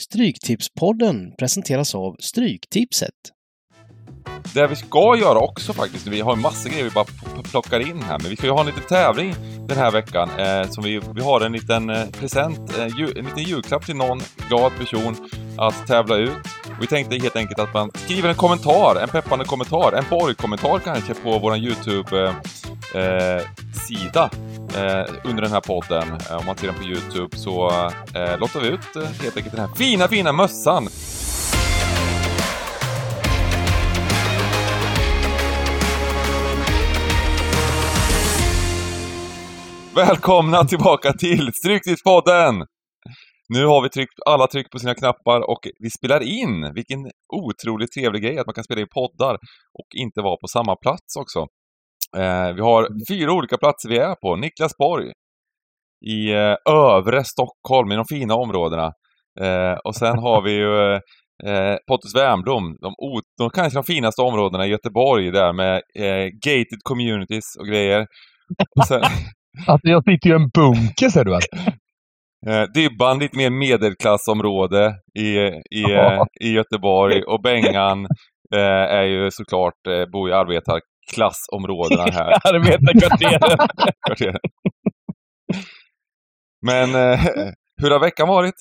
Stryktipspodden presenteras av Stryktipset. Det vi ska göra också faktiskt, vi har massor grejer vi bara plockar in här, men vi ska ju ha en liten tävling den här veckan. Eh, som vi, vi har en liten eh, present, eh, ju, en liten julklapp till någon glad person att tävla ut. Och vi tänkte helt enkelt att man skriver en kommentar, en peppande kommentar, en borgkommentar kanske på vår Youtube eh, eh, eh, under den här podden. Eh, om man ser den på YouTube så eh, lottar vi ut eh, helt enkelt den här fina, fina mössan Välkomna tillbaka till Stryktipspodden! Nu har vi tryckt, alla tryckt på sina knappar och vi spelar in. Vilken otroligt trevlig grej att man kan spela in poddar och inte vara på samma plats också. Eh, vi har fyra olika platser vi är på. Niklas Borg i eh, övre Stockholm, i de fina områdena. Eh, och sen har vi ju eh, Pontus Wernbloom, de, de kanske de finaste områdena i Göteborg där med eh, gated communities och grejer. Och sen, Alltså jag sitter ju i en bunker ser du. Eh, Dybban, lite mer medelklassområde i, i, eh, i Göteborg och Bengan eh, är ju såklart, eh, bor i arbetarklassområdena här. Arbetarkvarteren. Men eh, hur har veckan varit?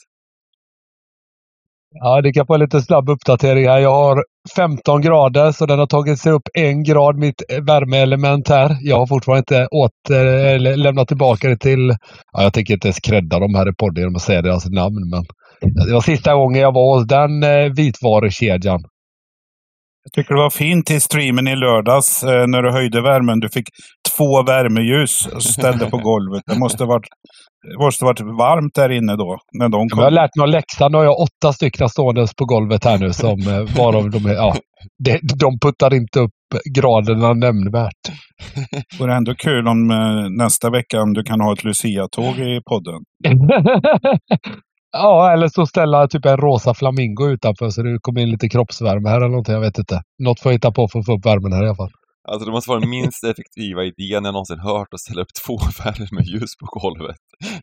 Ja, det kan få lite snabb uppdatering här. Jag har 15 grader så den har tagit sig upp en grad, mitt värmeelement här. Jag har fortfarande inte åter, eller lämnat tillbaka det till... Ja, jag tänker inte ens credda dem här i podden genom att säga deras namn, men det var sista gången jag var hos den eh, vitvarukedjan. Jag tycker det var fint i streamen i lördags eh, när du höjde värmen. Du fick två värmeljus och ställde på golvet. Det måste varit, måste varit varmt där inne då. När de kom. Jag har lärt mig läxan. Nu har jag åtta stycken stående på golvet här nu som eh, varav de är, ja, de, de puttar inte upp graderna nämnvärt. Det vore ändå kul om eh, nästa vecka om du kan ha ett Lucia-tåg i podden. Ja, eller så ställa typ en rosa flamingo utanför så det kommer in lite kroppsvärme här eller någonting. Jag vet inte. Något får jag hitta på för att få upp värmen här i alla fall. Alltså det måste vara den minst effektiva idén jag någonsin hört att ställa upp två värmeljus på golvet.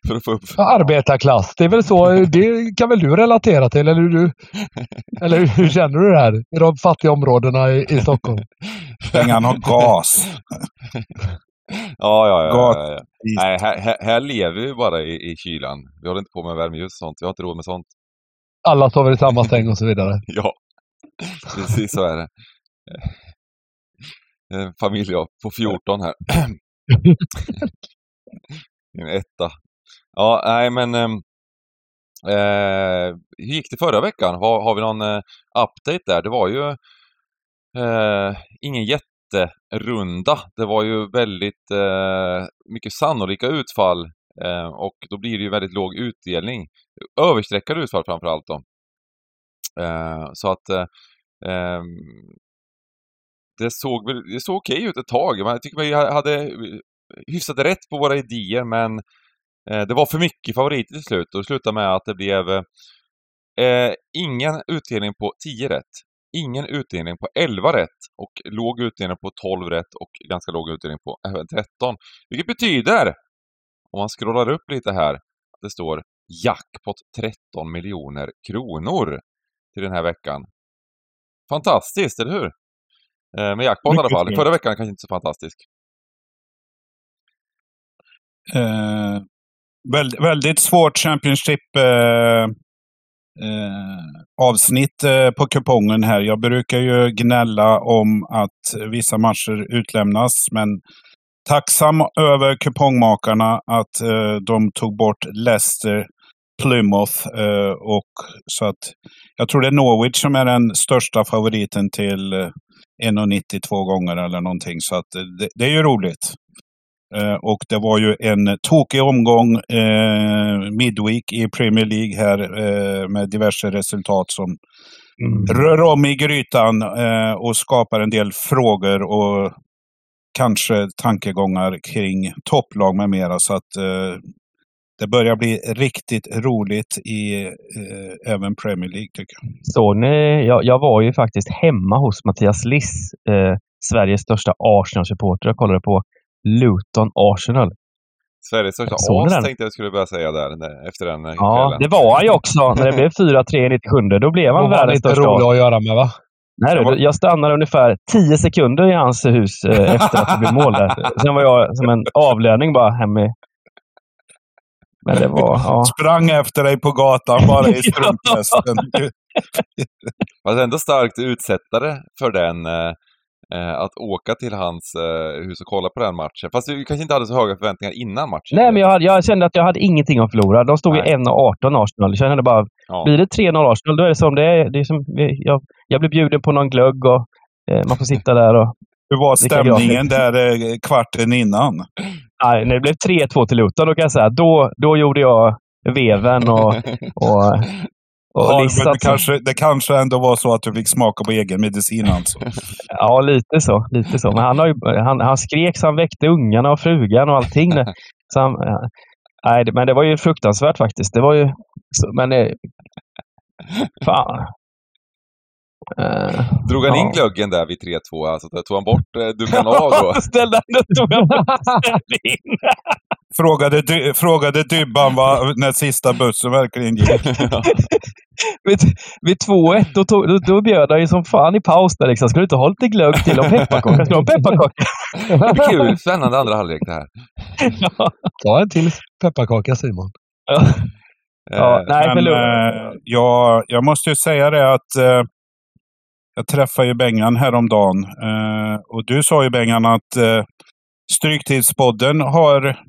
För att få upp... Arbetarklass, det är väl så. Det kan väl du relatera till? Eller hur, eller hur känner du det här i de fattiga områdena i, i Stockholm? Pengarna har gas. Ja, ja, ja. ja, ja. Nej, här, här, lever vi bara i, i kylan. Vi håller inte på med värmeljus och sånt. Vi har inte råd med sånt. Alla sover i samma säng och så vidare. ja, precis så är det. En familj på 14 här. en etta. Ja, nej men... Ehm, eh, hur gick det förra veckan? Har, har vi någon eh, update där? Det var ju eh, ingen jätte jätterunda. Det var ju väldigt eh, mycket sannolika utfall eh, och då blir det ju väldigt låg utdelning. Överstreckade utfall framförallt då. Eh, så att eh, ehm, det såg, väl, det såg okej ut ett tag. Jag tycker vi hade hyfsat rätt på våra idéer men eh, det var för mycket favoriter till slut och det slutade med att det blev eh, ingen utdelning på 10 rätt ingen utdelning på 11 rätt och låg utdelning på 12 rätt och ganska låg utdelning på 13. Vilket betyder, om man scrollar upp lite här, att det står jackpot 13 miljoner kronor till den här veckan. Fantastiskt, eller hur? Eh, med jackpot i alla fall. Förra veckan kanske inte så fantastisk. Eh, väldigt, väldigt svårt Championship eh, eh, avsnitt eh, på kupongen här. Jag brukar ju gnälla om att vissa matcher utlämnas, men tacksam över kupongmakarna att eh, de tog bort Leicester Plymouth. Eh, och så att jag tror det är Norwich som är den största favoriten till eh, 1,90 två gånger eller någonting. Så att eh, det, det är ju roligt. Eh, och det var ju en tokig omgång eh, midweek i Premier League här eh, med diverse resultat som mm. rör om i grytan eh, och skapar en del frågor och kanske tankegångar kring topplag med mera. Så att eh, det börjar bli riktigt roligt i eh, även Premier League tycker jag. Såg ni? Jag, jag var ju faktiskt hemma hos Mattias Liss, Sveriges största Arsenal-supporter och kollade på Luton Arsenal. Sveriges största as den? tänkte jag skulle börja säga där, efter den eh, Ja, kvällen. det var han ju också. När det blev 4-3 i 97. Då blev han Hon var världens lite största. rolig att göra med va? Nej, du, jag stannade ungefär 10 sekunder i hans hus eh, efter att det blev mål där. Sen var jag som en avlöning bara hem i... Men det var... Ja. Sprang efter dig på gatan bara i strumplästen. Fast ändå starkt utsättare för den, eh, att åka till hans eh, hus och kolla på den matchen. Fast du kanske inte hade så höga förväntningar innan matchen? Nej, men jag, hade, jag kände att jag hade ingenting att förlora. De stod ju Nej. 1-18 Arsenal. Jag kände bara, Ja. blir det 3-0 Arsenal, då är det som det är. Det är som, jag, jag blir bjuden på någon glögg och eh, man får sitta där och... Hur var stämningen där eh, kvarten innan? Nej, när det blev 3-2 till Luton, då kan jag säga, då, då gjorde jag veven och, och Ja, men det, kanske, det kanske ändå var så att du fick smaka på egen medicin alltså. Ja, lite så. Lite så. Men han, har ju, han, han skrek så han väckte ungarna och frugan och allting. Så han, nej, men det var ju fruktansvärt faktiskt. Det var ju... Så, men... eh, Fan. Eh, Drog han in Ja. glöggen där vid 3-2? Alltså, tog han bort, eh, av då? Ställde han då tog jag bort ställde in. Frågade, dy, frågade Dybban va, när sista bussen verkligen gick. vid, vid 2-1 då, tog, då, då bjöd han ju som fan i paus där liksom. Ska du inte ha lite glögg till och pepparkaka? Ska du ha en pepparkaka? Kul, spännande andra halvlek det här. ja. Ta en till pepparkaka Simon. Ja, nej, Men förlåt. eh, jag, jag måste ju säga det att eh, jag träffade ju Bengan häromdagen. Eh, och du sa ju Bengan att eh, Stryktidspodden har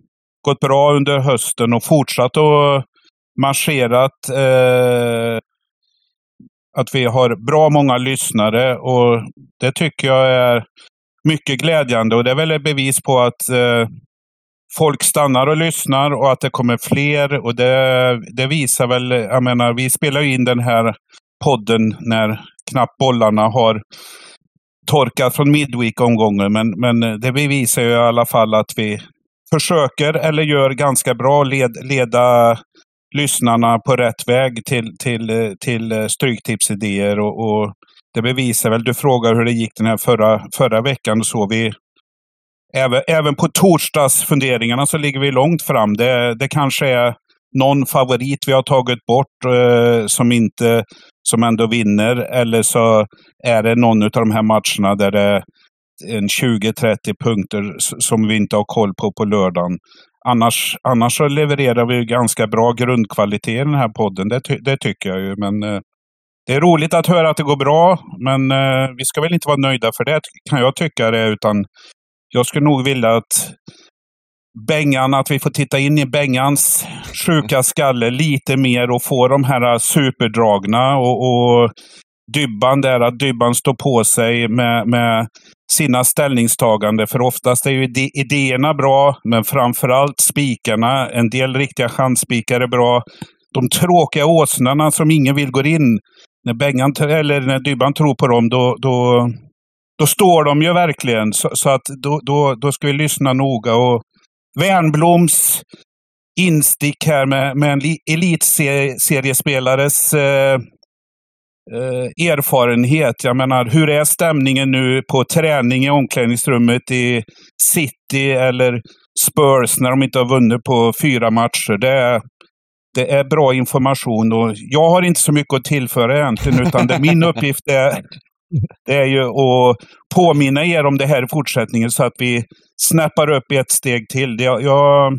gått bra under hösten och fortsatt och marscherat. Eh, att vi har bra många lyssnare och det tycker jag är mycket glädjande och det är väl ett bevis på att eh, folk stannar och lyssnar och att det kommer fler. Och det, det visar väl, jag menar, vi spelar ju in den här podden när knappt bollarna har torkat från Midweek-omgången. Men, men eh, det bevisar ju i alla fall att vi försöker, eller gör ganska bra, led, leda lyssnarna på rätt väg till, till, eh, till eh, Stryktipsidéer. Och, och det bevisar väl, du frågar hur det gick den här förra, förra veckan och så. Vi, även, även på torsdagsfunderingarna så ligger vi långt fram. Det, det kanske är någon favorit vi har tagit bort eh, som inte som ändå vinner. Eller så är det någon av de här matcherna där det är 20-30 punkter som vi inte har koll på på lördagen. Annars, annars så levererar vi ju ganska bra grundkvalitet i den här podden. Det, ty- det tycker jag ju. Men eh, det är roligt att höra att det går bra. Men eh, vi ska väl inte vara nöjda för det kan jag tycka det. Utan jag skulle nog vilja att Bengan, att vi får titta in i Bengans sjuka skalle lite mer och få de här superdragna och, och Dybban där, att Dybban står på sig med, med sina ställningstaganden. För oftast är ju ide- idéerna bra, men framförallt spikarna. En del riktiga chansspikar är bra. De tråkiga åsnorna som ingen vill gå in. När, Bengan, eller när Dybban tror på dem, då, då, då står de ju verkligen. Så, så att då, då, då ska vi lyssna noga. Och Wernbloms instick här med, med en elitseriespelares eh, eh, erfarenhet. Jag menar, hur är stämningen nu på träning i omklädningsrummet i City eller Spurs när de inte har vunnit på fyra matcher? Det är, det är bra information och jag har inte så mycket att tillföra egentligen, utan det, min uppgift är, det är ju att påminna er om det här i fortsättningen så att vi snappar upp ett steg till. Det- Jag, jag,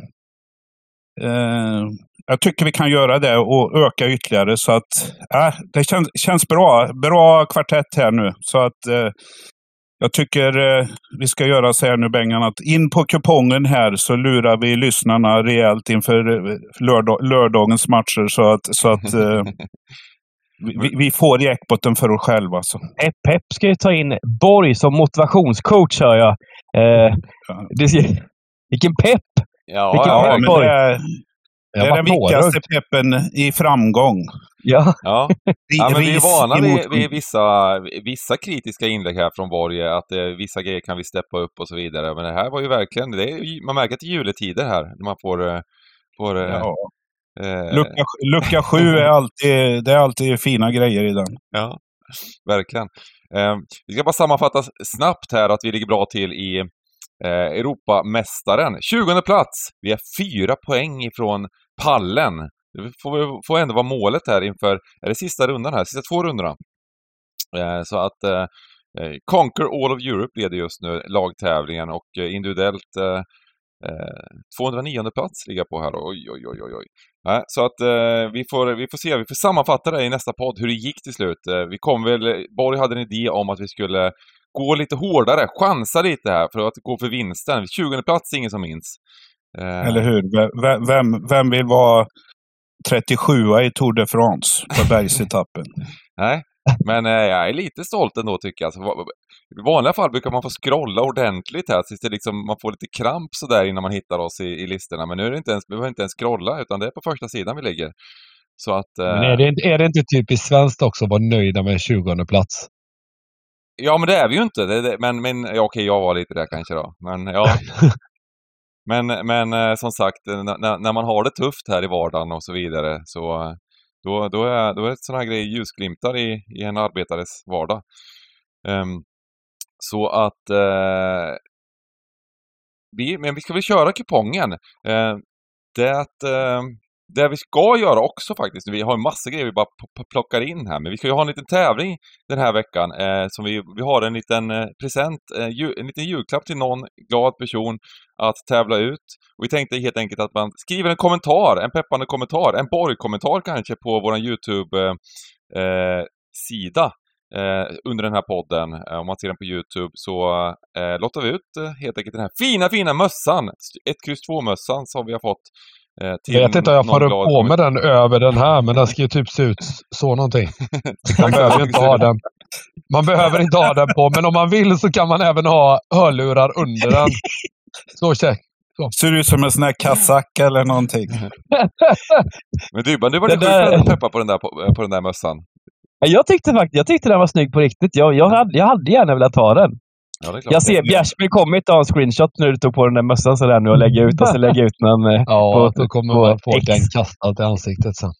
eh, jag tycker vi kan göra det och öka ytterligare. Så att eh, det känns, känns bra. Bra kvartett här nu. Så att eh, jag tycker eh, vi ska göra så här nu Bengan, att in på kupongen här så lurar vi lyssnarna rejält inför eh, lördag, lördagens matcher så att, så att eh, vi, vi får jackpotten för oss själva. Så. Pep, Pep ska ju ta in Borg som motivationscoach, hör jag. Eh, det, vilken pepp! Ja, Vilken ja, pepp. Borg. det är, det är den viktigaste peppen i framgång. Ja, ja. ja, men vi är vana vid, vid vissa, vissa kritiska inlägg här från Borg, att eh, vissa grejer kan vi steppa upp och så vidare. Men det här var ju verkligen, det är, ju- man märker att det är juletider här, när man får, eh, får eh, Ja. Eh, Lucka, lucka sju är alltid, det är alltid fina grejer i den. Ja, verkligen. Eh, vi ska bara sammanfatta snabbt här att vi ligger bra till i eh, Europamästaren. 20 plats! Vi är fyra poäng ifrån pallen. Det får, får ändå vara målet här inför, är det sista rundan här? Sista två rundorna. Eh, så att eh, eh Conquer All of Europe leder just nu lagtävlingen och eh, individuellt eh, 209 plats ligger på här. Oj, oj, oj, oj. oj. Så att eh, vi, får, vi får se, vi får sammanfatta det i nästa podd, hur det gick till slut. Eh, vi kom väl, Borg hade en idé om att vi skulle gå lite hårdare, chansa lite här för att gå för vinsten. 20 plats ingen som minns. Eh. Eller hur? Vem, vem, vem vill vara 37 i Tour de France på bergsetappen? Nej, men eh, jag är lite stolt ändå tycker jag. Alltså, I vanliga fall brukar man få scrolla ordentligt här, så det liksom, man får lite kramp sådär innan man hittar oss i, i listorna. Men nu är det inte ens, vi behöver inte ens scrolla, utan det är på första sidan vi ligger. Så att, eh... Men är det, är det inte typiskt svenskt också att vara nöjda med 20 plats? Ja, men det är vi ju inte. Det, det, men, men ja, okej, jag var lite där kanske då. Men ja. men, men eh, som sagt, när, när man har det tufft här i vardagen och så vidare så då, då, är, då är sådana här grejer ljusglimtar i, i en arbetares vardag. Um, så att uh, vi, men vi ska väl köra kupongen. Uh, det, uh, det vi ska göra också faktiskt, vi har en massa grejer vi bara plockar in här, men vi ska ju ha en liten tävling den här veckan eh, som vi, vi har en liten eh, present, eh, ju, en liten julklapp till någon glad person att tävla ut. Och vi tänkte helt enkelt att man skriver en kommentar, en peppande kommentar, en borgkommentar kanske på vår YouTube-sida. Eh, eh, eh, under den här podden. Eh, om man ser den på Youtube så eh, lottar vi ut eh, helt enkelt den här fina, fina mössan! 1X2 mössan som vi har fått jag vet inte om jag får upp på med den över den här, men den ska ju typ se ut så någonting. Man behöver inte ha den. Man behöver inte ha den på, men om man vill så kan man även ha hörlurar under den. Så check. Så. Ser ut som en sån här kasack eller någonting. men Dybban, du var lite där... peppad på den där, på, på den där mössan. Jag tyckte faktiskt jag tyckte den var snygg på riktigt. Jag, jag, hade, jag hade gärna velat ha den. Ja, jag ser Bjärsmyr kommer ta en screenshot när du tog på den där mössan sådär nu och lägga ut och så lägga ut den. Eh, ja, på, då kommer på man få X. den kastad i ansiktet sen.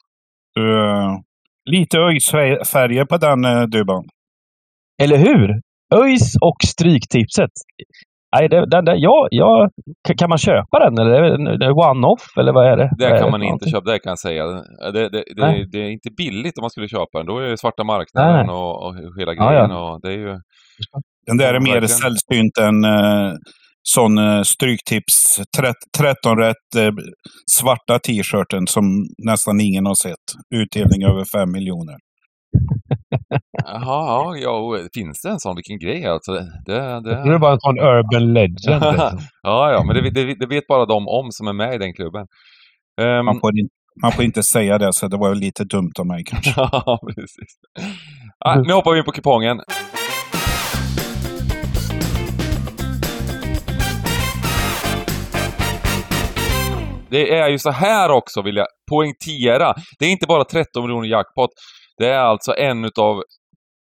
Uh, lite ÖIS-färger på den uh, Dubban. Eller hur? ÖIS och Stryktipset. Nej, det, den, den, ja, ja, kan man köpa den eller är det one-off eller vad är det? Det kan man inte köpa, det kan jag säga. Det, det, det, det, är inte billigt om man skulle köpa den. Då är det svarta marknaden och, och, hela grejen. Ja, ja. Och det är ju... Den där är mer sällsynt än eh, sån eh, Stryktips 13 rätt eh, svarta t-shirten som nästan ingen har sett. Utdelning över 5 miljoner. Jaha, ja, finns det en sån? Vilken grej alltså. Det, det... det är bara en sån urban legend. Liksom. ja, ja, men det, det, det, vet bara de om som är med i den klubben. Um... Man, får in, man, får inte säga det, så det var lite dumt av mig kanske. ja, precis. Ah, nu hoppar vi in på kupongen. Det är ju så här också, vill jag poängtera. Det är inte bara 13 miljoner jackpot. Det är alltså en utav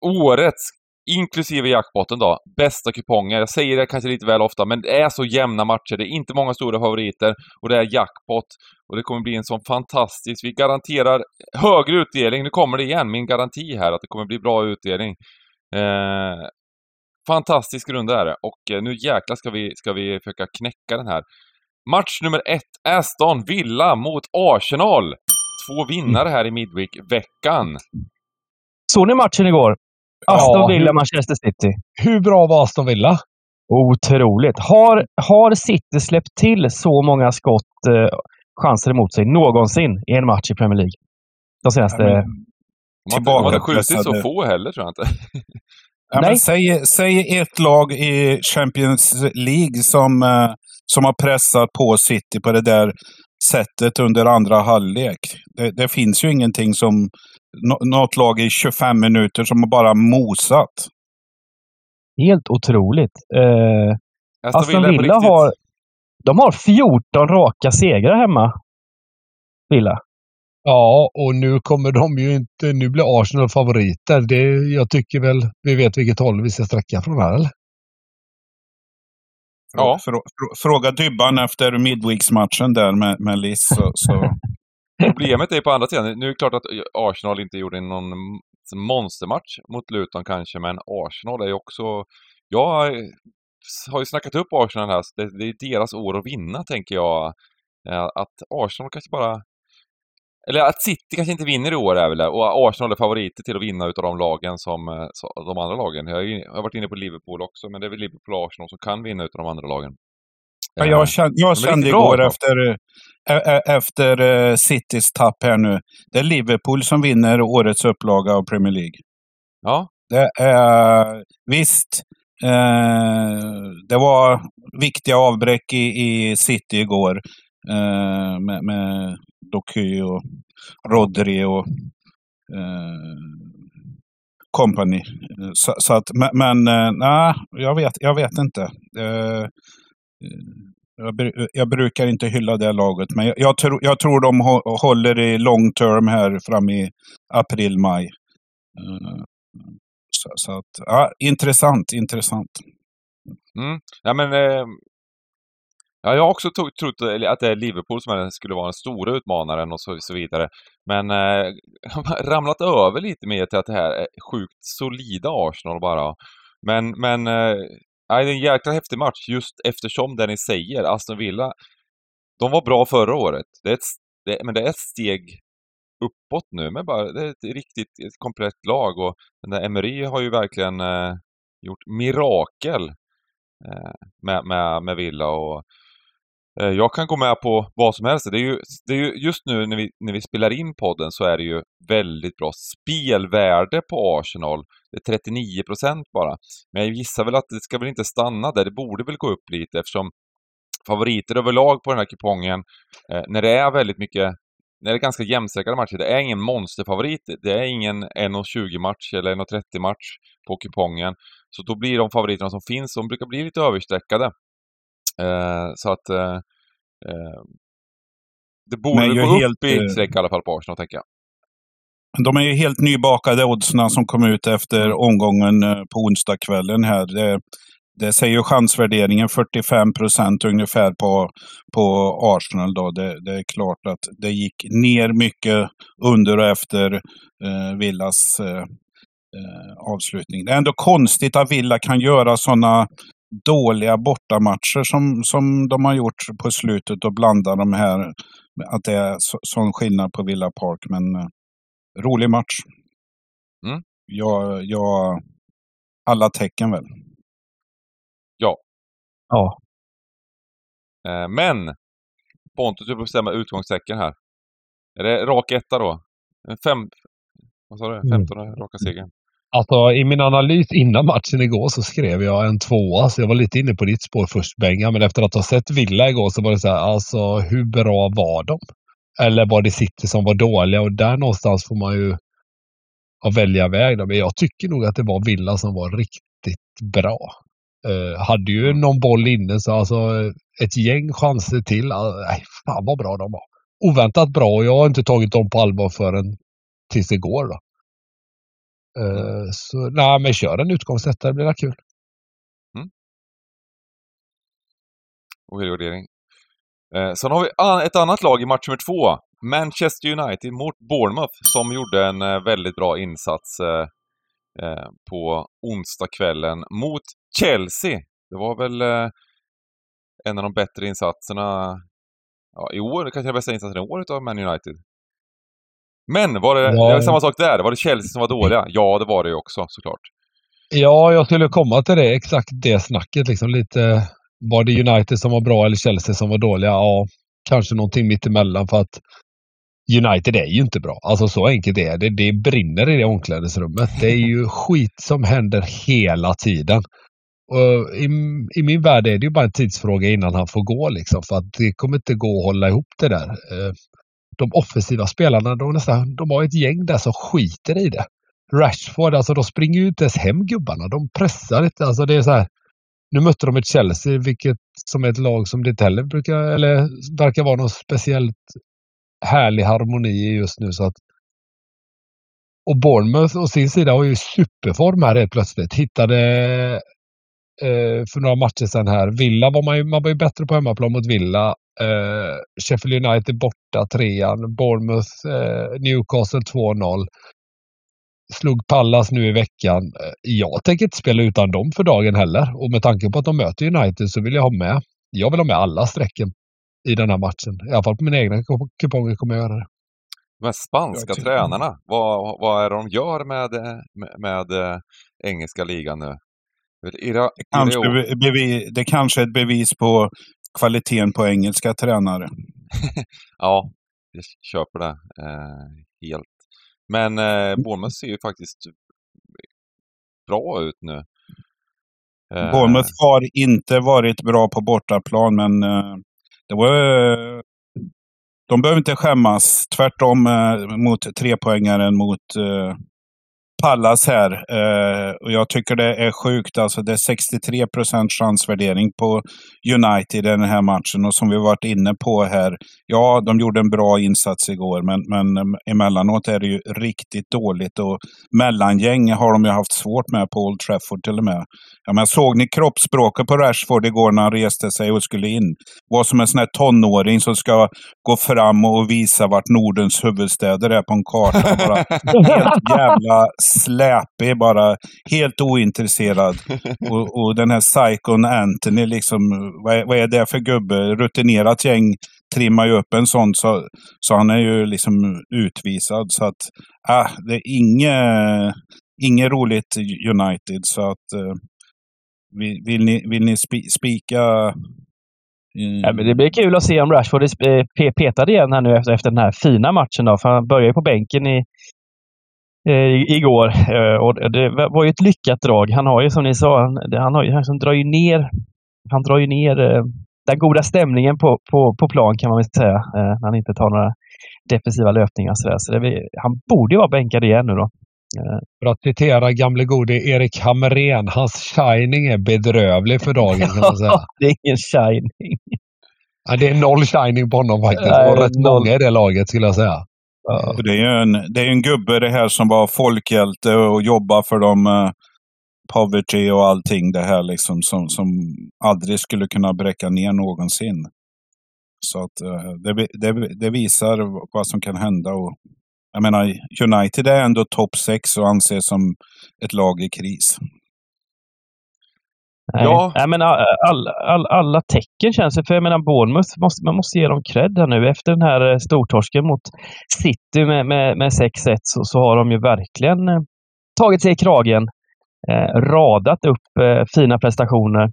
årets, inklusive jackpotten då, bästa kuponger. Jag säger det kanske lite väl ofta, men det är så jämna matcher. Det är inte många stora favoriter och det är jackpot. Och det kommer bli en sån fantastisk... Vi garanterar högre utdelning. Nu kommer det igen, min garanti här, att det kommer bli bra utdelning. Eh, fantastisk runda är det och eh, nu jäklar ska vi, ska vi försöka knäcka den här. Match nummer ett, Aston Villa mot Arsenal. Två vinnare här i Midweek-veckan. Såg ni matchen igår? Aston ja, Villa, Manchester City. Hur bra var Aston Villa? Otroligt. Har, har City släppt till så många skott, eh, chanser emot sig någonsin i en match i Premier League? De senaste... Ja, men, de har inte skjutit så få heller, tror jag inte. Ja, men säg, säg ett lag i Champions League som, eh, som har pressat på City på det där sättet under andra halvlek. Det, det finns ju ingenting som något lag i 25 minuter som har bara mosat. Helt otroligt. Eh, Aston Villa, Villa har, de har 14 raka segrar hemma. Villa. Ja, och nu kommer de ju inte... Nu blir Arsenal favoriter. Det, jag tycker väl vi vet vilket håll vi ska sträcka från här, eller? Ja. Fråga Dybban efter Midweeks-matchen där med, med Liss. Så, så. Problemet är på andra sidan, nu är det klart att Arsenal inte gjorde någon monstermatch mot Luton kanske, men Arsenal är ju också... Jag har ju snackat upp Arsenal här, det, det är deras år att vinna tänker jag. Eh, Att Arsenal kanske bara... Eller att City kanske inte vinner i år är väl det, och Arsenal är favoriter till att vinna utav de lagen som eh, de andra lagen. Jag, har varit inne på Liverpool också, men det är väl Liverpool och Arsenal som kan vinna utav de andra lagen. Ja, jag kände, jag kände bra igår då. efter, ä- ä- efter eh, Citys tapp här nu. Det är Liverpool som vinner årets upplaga av Premier League. Ja, Det är, visst, eh, det var viktiga avbräck i, i City igår. Eh, med, med Doku och Rodri och eh, company. Så, så att, men, eh, nej, jag vet, jag vet inte. Eh, jag, jag brukar inte hylla det laget, men jag, jag, tror, jag tror de håller i long term här fram i april, maj. Eh, så, så att, ja, intressant, intressant. Mm. Ja, men... Eh, ja, jag har också trott att det är Liverpool som skulle vara den stora utmanaren och så, så vidare. Men eh, har ramlat över lite mer till att det här är sjukt solida Arsenal bara. Men, men... Eh, nej, det är en jäkla häftig match just eftersom det ni säger, Aston Villa, de var bra förra året. Det är ett, det, men det är ett steg uppåt nu, men bara, det är ett riktigt ett komplett lag och den där Emery har ju verkligen eh, gjort mirakel eh, med, med, med Villa och Eh, jag kan gå med på vad som helst. Det är ju, det är ju just nu när vi, när vi spelar in podden så är det ju väldigt bra spelvärde på Arsenal. Det är 39 procent bara. Men jag gissar väl att det ska väl inte stanna där. Det borde väl gå upp lite eftersom favoriter överlag på den här kupongen, eh, när det är väldigt mycket när det är ganska jämnstreckade matcher, det är ingen monsterfavorit, det är ingen 1.20 match eller 1.30 match på kupongen. Så då blir de favoriterna som finns, de brukar bli lite överstreckade. Eh, så att eh, eh, det borde gå upp helt, i eh, streck i alla fall på Arsenal, tänker jag. De är ju helt nybakade oddsna som kom ut efter omgången eh, på onsdagskvällen här. Det, det säger ju chansvärderingen 45 procent ungefär på, på Arsenal. Då. Det, det är klart att det gick ner mycket under och efter eh, Villas eh, avslutning. Det är ändå konstigt att Villa kan göra sådana dåliga bortamatcher som, som de har gjort på slutet och blanda de här. Att det är så, sån skillnad på Villa Park. Men eh, rolig match. Mm. Jag, jag, alla tecken väl. Ja. Eh, men Pontus, du får bestämma utgångstecken här. Är det rak etta då? Fem, vad sa du? Mm. 15 raka segern? Alltså i min analys innan matchen igår så skrev jag en tvåa, så jag var lite inne på ditt spår först Benga, men efter att ha sett Villa igår så var det så här, alltså hur bra var de? Eller var det City som var dåliga? Och där någonstans får man ju ja, välja väg. Då. Men jag tycker nog att det var Villa som var riktigt bra. Eh, hade ju någon boll inne så alltså ett gäng chanser till. Ah, Nej, fan vad bra de var. Oväntat bra och jag har inte tagit dem på allvar förrän tills igår. Då. Eh, så nej, men kör en utgångsetta, det blir väl kul. och helgardering. Eh, sen har vi an- ett annat lag i match nummer två. Manchester United mot Bournemouth som gjorde en eh, väldigt bra insats eh, eh, på onsdagskvällen mot Chelsea. Det var väl en av de bättre insatserna ja, i år, kanske den bästa insatsen i år utav Man United. Men var det, Ja. det var samma sak där? Var det Chelsea som var dåliga? Ja, det var det ju också såklart. Ja, jag skulle komma till det. Exakt det snacket. Liksom lite, var det United som var bra eller Chelsea som var dåliga? Ja, kanske någonting mittemellan för att United är ju inte bra. Alltså så enkelt är det. Det brinner i det omklädningsrummet. Det är ju skit som händer hela tiden. Och i, I min värld är det ju bara en tidsfråga innan han får gå liksom. För att det kommer inte gå att hålla ihop det där. De offensiva spelarna, de, nästan, de har ett gäng där som skiter i det. Rashford, alltså de springer ju inte ens hem gubbarna. De pressar inte. Alltså det är så här. Nu mötte de ett Chelsea, vilket som är ett lag som det inte heller brukar, eller verkar vara någon speciellt härlig harmoni i just nu. Så att, och Bournemouth å sin sida har ju superform här helt plötsligt. Hittade för några matcher sedan här. Villa var man ju, man var ju bättre på hemmaplan mot Villa. Eh, Sheffield United borta trean. Bournemouth, eh, Newcastle 2-0. slog Pallas nu i veckan. Eh, jag tänker inte spela utan dem för dagen heller. Och med tanke på att de möter United så vill jag ha med. Jag vill ha med alla strecken i den här matchen. I alla fall på mina egna kuponger kommer jag göra det. De här spanska tränarna, vad, vad är det de gör med, med, med äh, engelska ligan nu? Ira, kanske, bevis, det kanske är ett bevis på kvaliteten på engelska tränare. ja, jag köper det eh, helt. Men eh, Bournemouth ser ju faktiskt bra ut nu. Eh. Bournemouth har inte varit bra på bortaplan, men eh, det var, de behöver inte skämmas. Tvärtom eh, mot trepoängaren mot eh, Pallas här. Eh, och jag tycker det är sjukt. Alltså det är 63 procents chansvärdering på United i den här matchen. Och som vi varit inne på här. Ja, de gjorde en bra insats igår. Men, men eh, emellanåt är det ju riktigt dåligt. Och mellangäng har de ju haft svårt med på Old Trafford till och med. Ja, men såg ni kroppsspråket på Rashford igår när han reste sig och skulle in? Vad som en sån här tonåring som ska gå fram och visa vart Nordens huvudstäder är på en karta. Bara helt jävla släpig, bara helt ointresserad. Och, och den här psykon Anthony, liksom, vad är, vad är det för gubbe? Rutinerat gäng trimmar ju upp en sån, så, så han är ju liksom utvisad. Så att, äh, det är inget, inget roligt United. Så att, äh, vill, vill, ni, vill ni spika Mm. Ja, men det blir kul att se om Rashford är petad igen här nu efter, efter den här fina matchen. Då, för han börjar ju på bänken i, eh, igår. Eh, och det var ju ett lyckat drag. Han har ju som ni sa, han, har, han drar ju ner, han drar ju ner eh, den goda stämningen på, på, på plan kan man väl säga. Eh, när han inte tar några defensiva löpningar. Så, där. så det, han borde ju vara bänkad igen nu då. För att citera gamle gode Erik Hamrén, hans shining är bedrövlig för dagen kan man säga. det är ingen shining. Ja, det är noll shining på honom faktiskt. Nej, och rätt noll. många i det laget skulle jag säga. Ja. Det är ju en, det är en gubbe det här som var folkhjälte och jobbar för de uh, eh, poverty och allting det här liksom som, som aldrig skulle kunna bräcka ner någonsin. Så att uh, det, det, det, visar vad som kan hända. Och, jag menar, United är ändå topp 6 och anses som ett lag i kris. Nej. Ja. Nej, men all, all, alla tecken känns det. För jag menar, Bournemouth, måste, man måste ge dem cred här nu. Efter den här eh, stortorsken mot City med, med, med 6-1 så, så har de ju verkligen eh, tagit sig i kragen. Eh, radat upp eh, fina prestationer.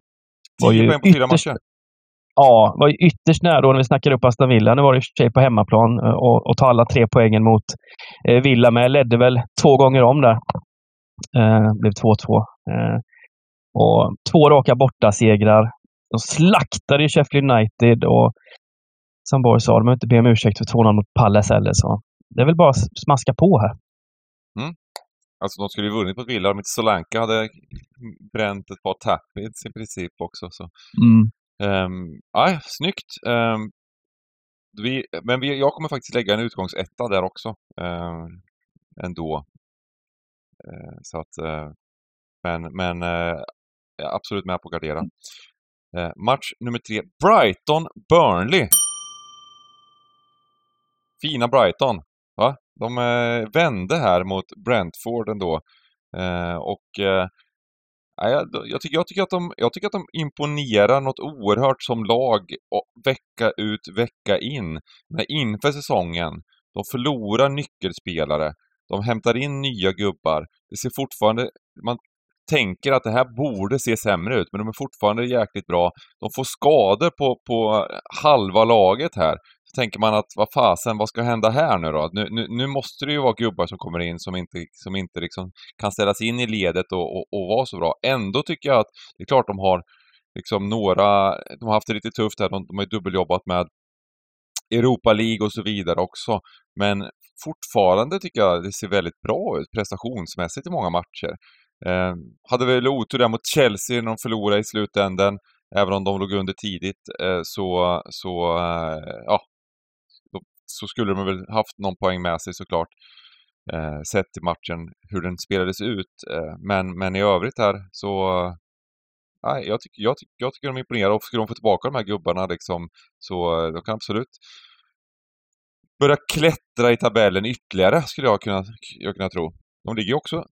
10 poäng på fyra matcher. Ja, var ju ytterst nära när vi snackade upp Aston Villa. Nu var det i och för sig på hemmaplan eh, och, och ta alla tre poängen mot eh, Villa med. Ledde väl två gånger om där. Blev 2-2. Eh, och två raka bortasegrar. De slaktade ju Sheffield United och som Borg sa, de har inte be om ursäkt för 2-0 mot Palace heller. Så det är väl bara att smaska på här. Mm. Alltså de skulle ju vunnit mot Villa om inte Solanka hade bränt ett par tappits i princip också. Så. Mm. Um, aj, snyggt! Um, vi, men vi, jag kommer faktiskt lägga en utgångsetta där också. Uh, ändå. Uh, så att, uh, men, men är absolut med på att gardera. Uh, match nummer tre, Brighton-Burnley. Fina Brighton. Va? De vände här mot Brentford ändå. och jag, jag, tycker, jag, tycker att de, jag tycker att de imponerar något oerhört som lag vecka ut, vecka in. Men inför säsongen, de förlorar nyckelspelare, de hämtar in nya gubbar. Det ser fortfarande, man tänker att det här borde se sämre ut, men de är fortfarande jäkligt bra. De får skador på, på eh, halva laget här tänker man att vad fasen, vad ska hända här nu då? Nu, nu, nu, måste det ju vara gubbar som kommer in som inte, som inte liksom kan ställas in i ledet och, och, och vara så bra. Ändå tycker jag att det är klart de har liksom några, de har haft det lite tufft här, de, de har ju dubbeljobbat med Europa League och så vidare också. Men fortfarande tycker jag det ser väldigt bra ut prestationsmässigt i många matcher. Eh, hade väl otur där mot Chelsea när de förlorade i slutändan. Även om de låg under tidigt eh, så, så eh, ja, så skulle de väl haft någon poäng med sig såklart. Eh, sett till matchen hur den spelades ut. Eh, men, men i övrigt här så... Nej, jag, tycker, jag, tycker, jag tycker de imponerar och skulle de få tillbaka de här gubbarna liksom, så eh, de kan absolut börja klättra i tabellen ytterligare skulle jag kunna, jag kunna tro. De ligger ju också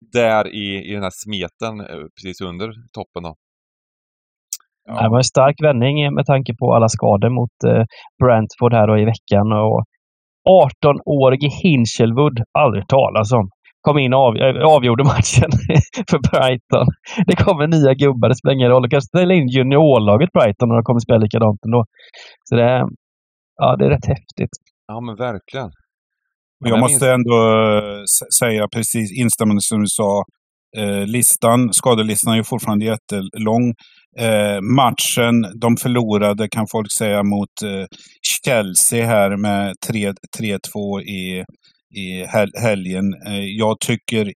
där i, i den här smeten eh, precis under toppen då. Ja. Det var en stark vändning med tanke på alla skador mot eh, Brentford här då i veckan. Och 18-årige Hinchelwood, aldrig talas om. Kom in och av, äh, avgjorde matchen för Brighton. Det kommer nya gubbar, det spelar ingen roll. De kanske ställer in juniorlaget Brighton och de kommer spela likadant ändå. Så det, ja, det är rätt häftigt. Ja, men verkligen. Jag måste ändå eh, säga precis instämmande som du sa. Eh, listan, skadelistan är ju fortfarande jättelång. Eh, matchen de förlorade kan folk säga mot eh, Chelsea här med 3-2 i, i hel helgen. Eh, jag tycker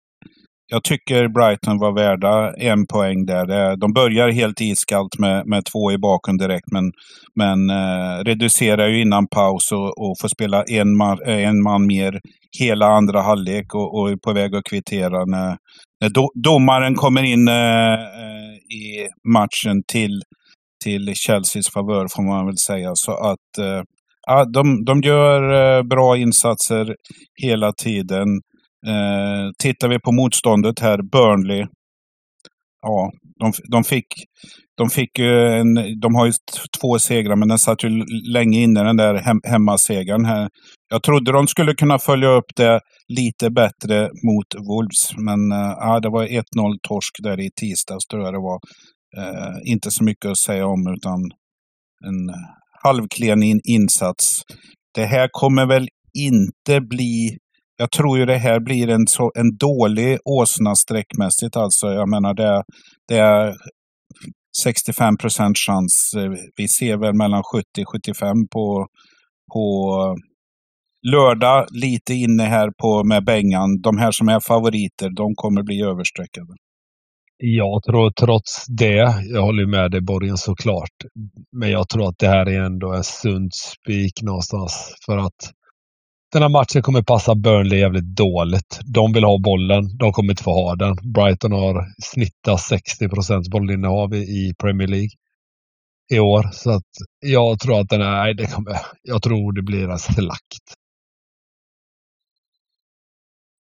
jag tycker Brighton var värda en poäng där. Eh, de börjar helt iskallt med, med två i baken direkt, men, men eh, reducerar ju innan paus och, och får spela en man, eh, en man mer hela andra halvlek och, och är på väg att kvittera när, när do, domaren kommer in eh, eh i matchen till, till Chelseas favör, får man väl säga. Så att eh, de, de gör bra insatser hela tiden. Eh, tittar vi på motståndet här, Burnley. Ja, de, de fick, de fick en, de har ju två segrar men den satt ju länge inne den där hem, hemmasegern här. Jag trodde de skulle kunna följa upp det lite bättre mot Wolves. Men äh, det var 1-0 torsk där i tisdags tror jag det var. Äh, inte så mycket att säga om utan en halvklen in, insats. Det här kommer väl inte bli jag tror ju det här blir en, så, en dålig åsna sträckmässigt. Alltså, jag menar det, det är 65 procent chans. Vi ser väl mellan 70-75 på, på lördag. Lite inne här på med Bengan. De här som är favoriter, de kommer bli överstreckade. Jag tror trots det, jag håller med dig Borgen såklart, men jag tror att det här är ändå en sund spik någonstans. För att den här matchen kommer passa Burnley jävligt dåligt. De vill ha bollen. De kommer inte få ha den. Brighton har snittat 60 procents bollinnehav i Premier League i år. Så att jag tror att den är, det kommer, jag tror det blir en slakt.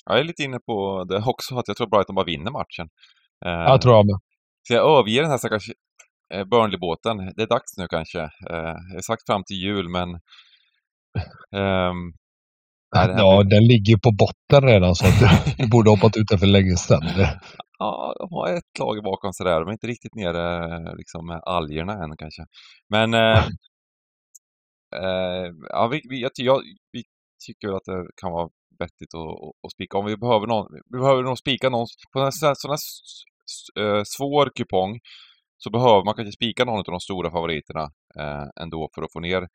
Jag är lite inne på det också, att jag tror Brighton bara vinner matchen. Jag tror jag med. Så jag överger den här stackars eh, Burnley-båten. Det är dags nu kanske. Eh, jag har sagt fram till jul, men um, ja, den ligger ju på botten redan så du borde hoppat ut den för länge sedan. Ja, de har ett lag bakom sig där. De är inte riktigt nere liksom, med algerna än kanske. Men äh, äh, ja, vi, vi, jag, vi tycker att det kan vara vettigt att, att, spika. Om vi behöver någon, vi behöver nog spika någon på en sån här äh, svår kupong så behöver man kanske spika någon av de stora favoriterna äh, ändå för att få ner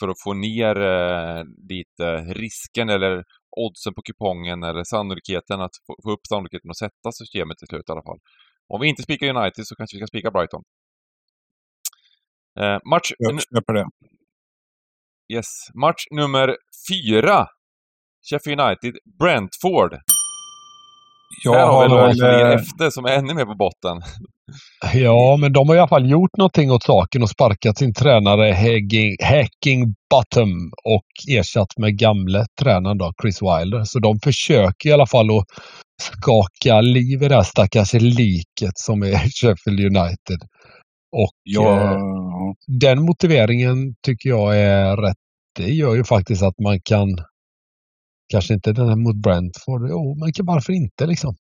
för att få ner eh, lite risken eller oddsen på kupongen eller sannolikheten att få, upp sannolikheten att sätta systemet till slut i alla fall. Om vi inte spikar United så kanske vi kan spika Brighton. Eh, match... Jag köper det. Yes. Match nummer fyra. Sheffield United, Brentford. Jag Här har vi lag som ligger efter som är ännu mer på botten. Ja, men de har i alla fall gjort någonting åt saken och sparkat sin tränare Hacking, Hacking Bottom och ersatt med gamle tränaren då, Chris Wilder. Så de försöker i alla fall att skaka liv i det här stackars liket som är Sheffield United. Och ja. eh, den motiveringen tycker jag är rätt. Det gör ju faktiskt att man kan Kanske inte den här mot Brentford. Jo, men varför inte liksom?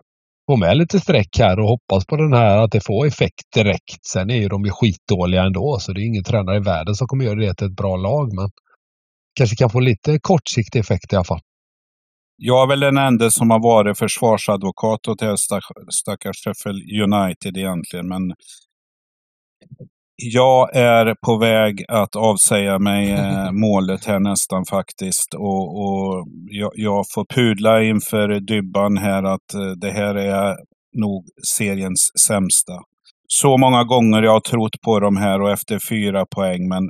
Få med lite streck här och hoppas på den här att det får effekt direkt. Sen är ju de ju skitdåliga ändå så det är ingen tränare i världen som kommer göra det till ett bra lag. Men kanske kan få lite kortsiktig effekt i alla fall. Jag är väl den enda som har varit försvarsadvokat åt det här stackars Sheffield United egentligen. Men jag är på väg att avsäga mig eh, målet här nästan faktiskt. Och, och jag, jag, får pudla inför Dybban här att eh, det här är nog seriens sämsta. Så många gånger jag har trott på de här och efter fyra poäng, men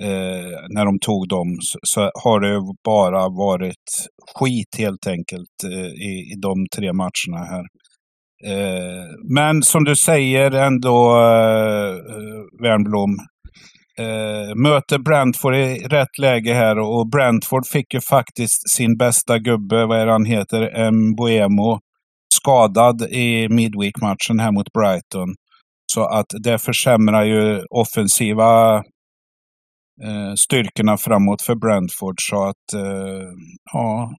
eh, när de tog dem så, så, har det bara varit skit helt enkelt eh, i, i de tre matcherna här. Eh, men som du säger ändå, eh, Wernbloom, eh, möter Brentford i rätt läge här och Brentford fick ju faktiskt sin bästa gubbe, vad är det han heter, Mbuemo, skadad i Midweek-matchen här mot Brighton. Så att det försämrar ju offensiva eh, styrkorna framåt för Brentford. Så att, eh, ja.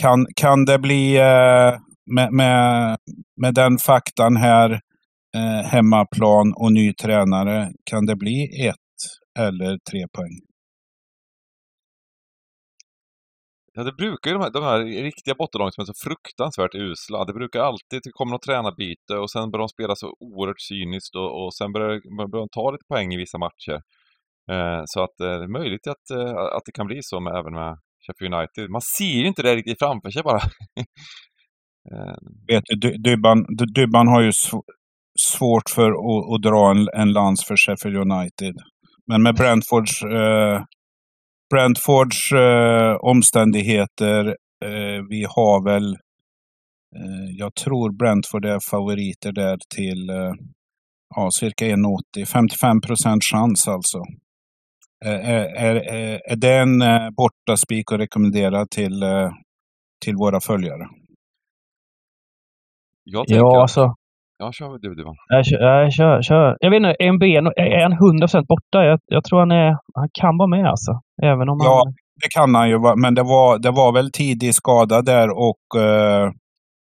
Kan, kan det bli eh, med, med, med den faktan här, eh, hemmaplan och ny tränare, kan det bli ett eller tre poäng? Ja, det brukar ju de här, de här riktiga bottenlagen som är så fruktansvärt usla. Det brukar alltid, det kommer något tränarbyte och sen börjar de spela så oerhört cyniskt och, och sen börjar, börjar de ta lite poäng i vissa matcher. Eh, så att eh, det är möjligt att, eh, att det kan bli så med, även med Sheffield United. Man ser ju inte det riktigt framför sig bara. Eh, vet du, Dybban, Dybban har ju svårt för att, att dra en, en lans för Sheffield United. Men med Brentfords eh, Brentfords eh, omständigheter. Eh, vi har väl, eh, jag tror Brentford är favoriter där till eh, ja, cirka 1,80. 55 procent chans alltså. Eh, är, är, är det en eh, bortaspik att rekommendera till, eh, till våra följare? Jag tänker ja, alltså. Ja, kör du Duvan. Jag kör, jag kör, kör. Jag vet inte, MB, är han 100% borta? Jag, jag, tror han, är, han kan vara med alltså. Även om ja, han... det kan han ju. Men det var, det var väl tidig skada där och eh,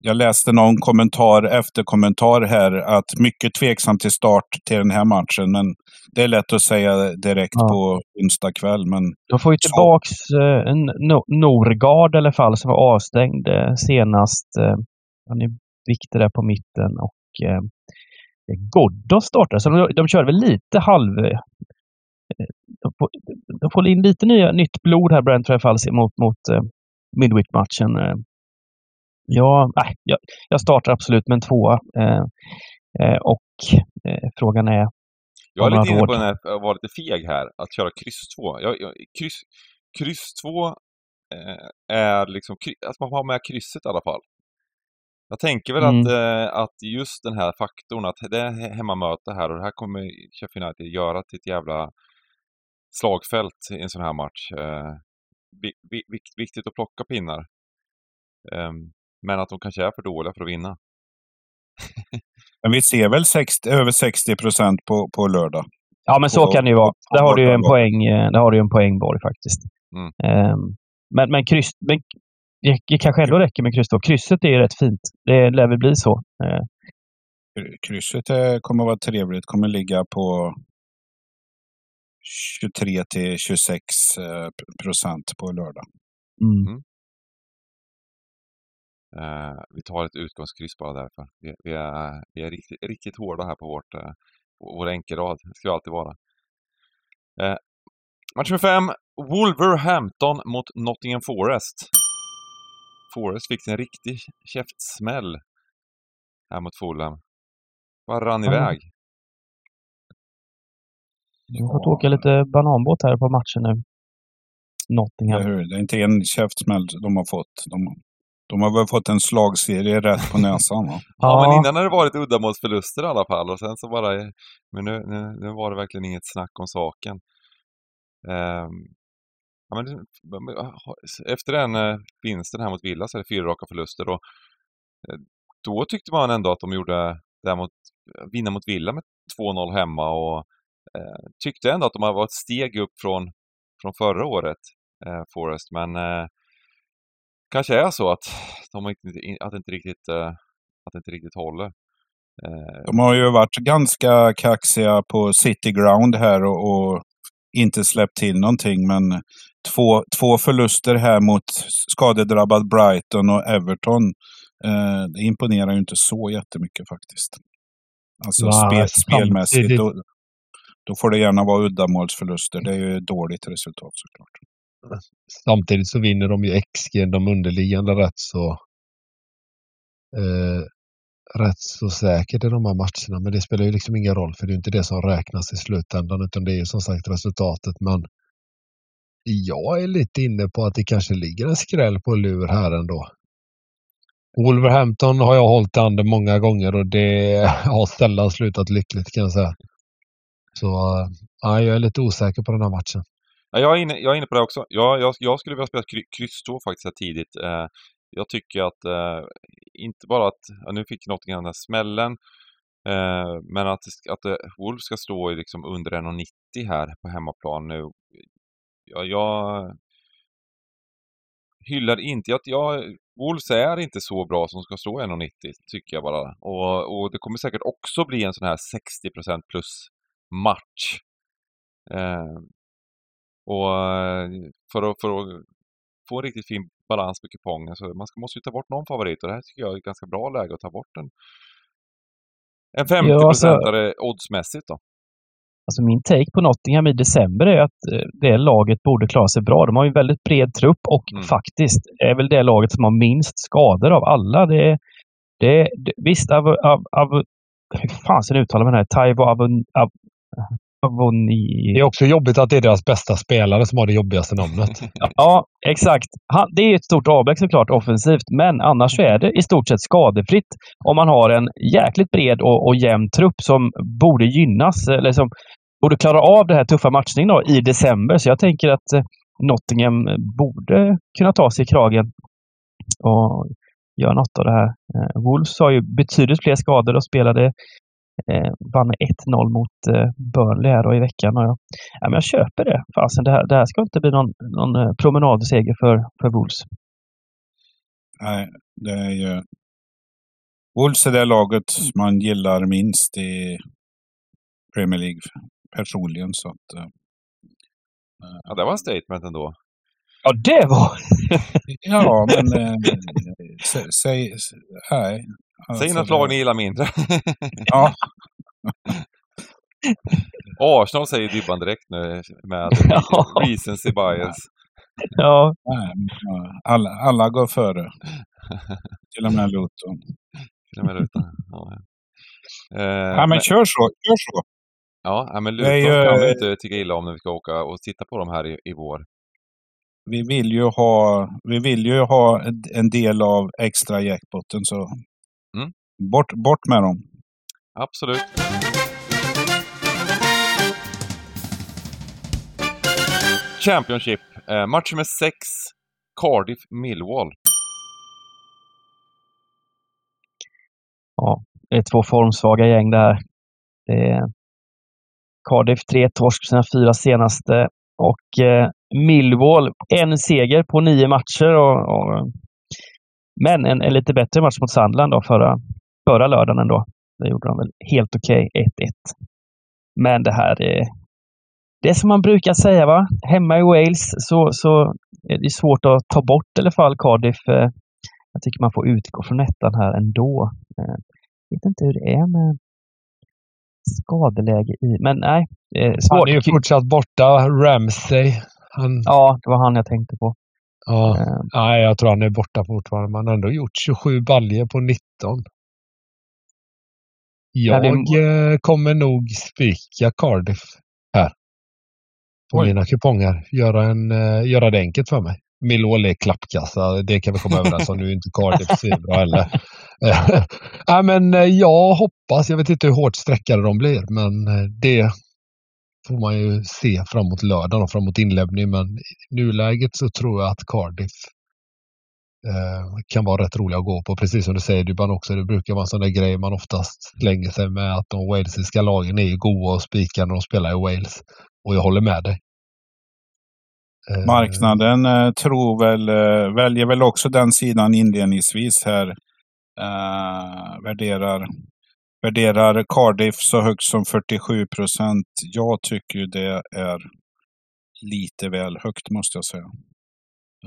jag läste någon kommentar efter kommentar här att mycket tveksam till start till den här matchen. Men det är lätt att säga direkt ja. på onsdag kväll. Men De får ju tillbaks eh, Norgard i alla fall som var avstängd eh, senast. Eh, han är viktig där på mitten och eh, Ghoddos startade. Så de, de körde väl lite halv... Eh, de, får, de får in lite nya, nytt blod här, Brentford i alla fall, mot, mot eh, Midweek-matchen. Eh, ja, äh, jag, jag startar absolut med en tvåa. Eh, eh, och eh, frågan är jag är lite inne på den här, att vara lite feg här, att köra kryss 2. Jag, jag, kryss, kryss 2 eh, är liksom, att man har med krysset i alla fall. Jag tänker väl mm. att, eh, att just den här faktorn, att det är hemmamöte här och det här kommer Sheffield United göra till ett jävla slagfält i en sån här match. Eh, vikt, viktigt att plocka pinnar. Eh, men att de kanske är för dåliga för att vinna. men vi ser väl 60, över 60 procent på, på lördag? Ja, men så på, kan det ju vara. Där har du ju en poäng, eh, där har du en poäng Borg faktiskt. Mm. Um, men, men, kryss, men det, det kanske ändå räcker med kryss då. Krysset är rätt fint. Det lär väl bli så. Eh. Krysset är, kommer att vara trevligt. kommer ligga på 23 till 26 eh, procent på lördag. Mm. Mm. Uh, vi tar ett utgångskryss bara därför. Vi, vi, är, vi är riktigt, riktigt hårda här på vårt, uh, vår enkelrad. Det ska vi alltid vara. Uh, match nummer fem. Wolverhampton mot Nottingham Forest. Forest fick en riktig käftsmäll här mot Fulham. Bara rann mm. iväg. Du har fått åka lite bananbåt här på matchen nu. Nottingham. Det är inte en käftsmäll de har fått. De, de har väl fått en slagserie rätt på näsan va? ja, ja, men innan har det varit uddamålsförluster i alla fall och sen så bara... Men nu, nu, nu var det verkligen inget snack om saken. Um, ja, men, efter den eh, vinsten här mot Villa så är det fyra raka förluster. Och, eh, då tyckte man ändå att de gjorde det mot, eh, vinna mot Villa med 2-0 hemma och eh, tyckte ändå att de var ett steg upp från, från förra året, eh, Forest. Men eh, kanske är så att, de inte, att, det inte riktigt, eh, att inte riktigt håller. Eh, de har ju varit ganska kaxiga på City Ground här och, och inte släppt till någonting. Men två, två förluster här mot skadedrabbad Brighton och Everton. Eh, det imponerar ju inte så jättemycket faktiskt. Alltså wow, spel, spelmässigt, då, då får det gärna vara uddamålsförluster. Det är ju dåligt resultat såklart. Samtidigt så vinner de ju XG, de underliggande rätt så eh, rätt så säkert i de här matcherna. Men det spelar ju liksom ingen roll för det är inte det som räknas i slutändan utan det är ju som sagt resultatet. Men jag är lite inne på att det kanske ligger en skräll på lur här ändå. Wolverhampton har jag hållit i handen många gånger och det har sällan slutat lyckligt kan jag säga. Så ja, jag är lite osäker på den här matchen. Ja, jag, är inne, jag är inne på det också. Jag, jag, jag skulle vilja spela kry, kryss 2 faktiskt här tidigt. Eh, jag tycker att, eh, inte bara att, ja, nu fick Nottingham den här smällen, eh, men att, att eh, Wolves ska stå i liksom under 1,90 här på hemmaplan nu. Ja, jag hyllar inte, att jag, Wolves är inte så bra som ska stå 1,90 tycker jag bara. Och, och det kommer säkert också bli en sån här 60% plus match. Eh, och för att, för att få en riktigt fin balans på kupongen så man ska, måste ju ta bort någon favorit och det här tycker jag är ett ganska bra läge att ta bort en, en 50-procentare alltså, oddsmässigt då. Alltså min take på Nottingham i december är att eh, det laget borde klara sig bra. De har ju en väldigt bred trupp och mm. faktiskt är väl det laget som har minst skador av alla. Det, det, det visst, av, av, av, hur fan uttalar man det här? Taivo Avon, av, Avoni... Det är också jobbigt att det är deras bästa spelare som har det jobbigaste namnet. ja, exakt. Han, det är ett stort avbräck såklart offensivt, men annars så är det i stort sett skadefritt om man har en jäkligt bred och, och jämn trupp som borde gynnas, eller som borde klara av den här tuffa matchningen då, i december. Så jag tänker att eh, Nottingham borde kunna ta sig i kragen och göra något av det här. Eh, Wolves har ju betydligt fler skador och spelade Eh, vann med 1-0 mot eh, Burnley här då i veckan. Och jag, ja, men jag köper det. Fasen, det, här, det här ska inte bli någon, någon eh, promenadseger för, för Wolves. Nej, det är ju... Wolves är det laget man gillar minst i Premier League personligen. Så att, uh, ja, det var en statement ändå. Ja, det var... ja, men... Äh, säg... Nej. Säg något lag ni gillar mindre. ja. Arsenal säger Dybban direkt nu med recency bias. Ja. Alla, alla går före. Till och med Luton. Till och med Luton, ja. Eh, ja, men, men kör så. Kör så. Ja, men Luton kan vi inte tycka illa om när vi ska åka och titta på dem här i, i vår. Vi vill ju ha, vi vill ju ha en del av extra jackpotten så Mm. Bort, bort med dem. Absolut. Championship, eh, match nummer 6. Cardiff Millwall. Ja, det är två formsvaga gäng där. Det är Cardiff tre torsk sina fyra senaste och eh, Millwall en seger på nio matcher och, och men en, en, lite bättre match mot Sandland då förra, förra lördagen ändå. Det gjorde de väl helt okej, okay, 1-1. Men det här är det är som man brukar säga, va? Hemma i Wales så, så är det svårt att ta bort i alla fall Cardiff. Eh, jag tycker man får utgå från ettan här ändå. Jag eh, vet inte hur det är med skadeläge i, men nej. Svårt. Han är ju fortsatt borta, Ramsey. Han... Ja, det var han jag tänkte på. Ja, uh, nej, jag tror han är borta fortfarande. Man har ändå gjort 27 baljer på 19. Jag det... kommer nog spika Cardiff här. På Oj. mina kuponger. Göra, en, uh, göra det enkelt för mig. Millwall är klappkassa, det kan vi komma överens om. Nu är inte Cardiff bra heller. äh, men jag hoppas, jag vet inte hur hårt sträckade de blir, men det får man ju se framåt lördagen och framåt inlämning. Men i nuläget så tror jag att Cardiff eh, kan vara rätt roliga att gå på. Precis som du säger Dybban också. Det brukar vara en sån där grej man oftast slänger sig med att de walesiska lagen är goa och spikar när de spelar i Wales. Och jag håller med dig. Eh, Marknaden eh, tror väl, eh, väljer väl också den sidan inledningsvis här. Eh, värderar värderar Cardiff så högt som 47 procent. Jag tycker det är lite väl högt måste jag säga.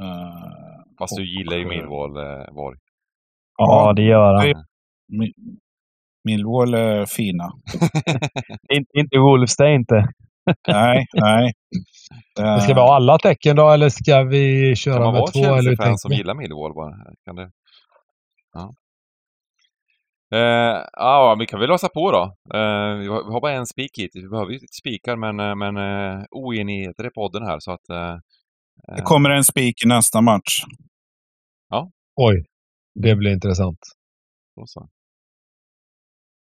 Uh, Fast du gillar ju Millwall, uh, Borg. Ja, det gör han. Millwall är fina. inte, inte Wolves, det inte. nej, nej. Uh, ska vi ha alla tecken då eller ska vi köra med två? Kan man vara Chelsea-fan som gillar Millwall bara? Kan det... ja. Eh, ja, vi kan väl låsa på då. Eh, vi, har, vi har bara en spik hit. Vi behöver ju lite spikar men, eh, men eh, oenigheter i podden här så att... Det kommer en spik i nästa match. Ja. Oj, det blir intressant.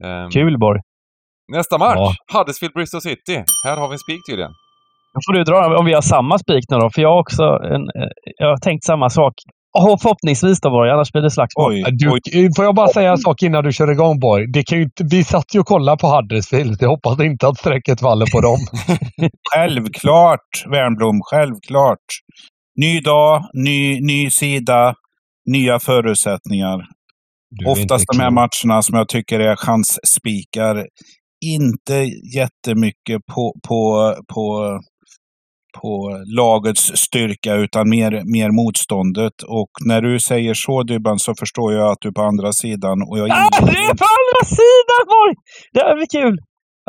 Um, Kul Borg! Nästa match, Ja. Huddersfield Bristol City. Här har vi en spik tydligen. Då får du dra om vi har samma spik nu då, för jag har också en, jag har tänkt samma sak. Oh, förhoppningsvis då Borg, annars blir det slagsmål. Oj, Du, oj. får jag bara säga en sak innan du kör igång Borg? Det kan ju vi satt ju och kollade på Huddersfield. Jag hoppas inte att strecket faller på dem. Självklart, Wernbloom. Självklart. Ny dag, ny, ny sida, nya förutsättningar. Oftast de här matcherna som jag tycker är chansspikar. Inte jättemycket på, på, på, på lagets styrka utan mer, mer motståndet. Och när du säger så Dybban så förstår jag att du är på andra sidan. Och jag Ah, det är på andra sidan Borg! Det här blir kul!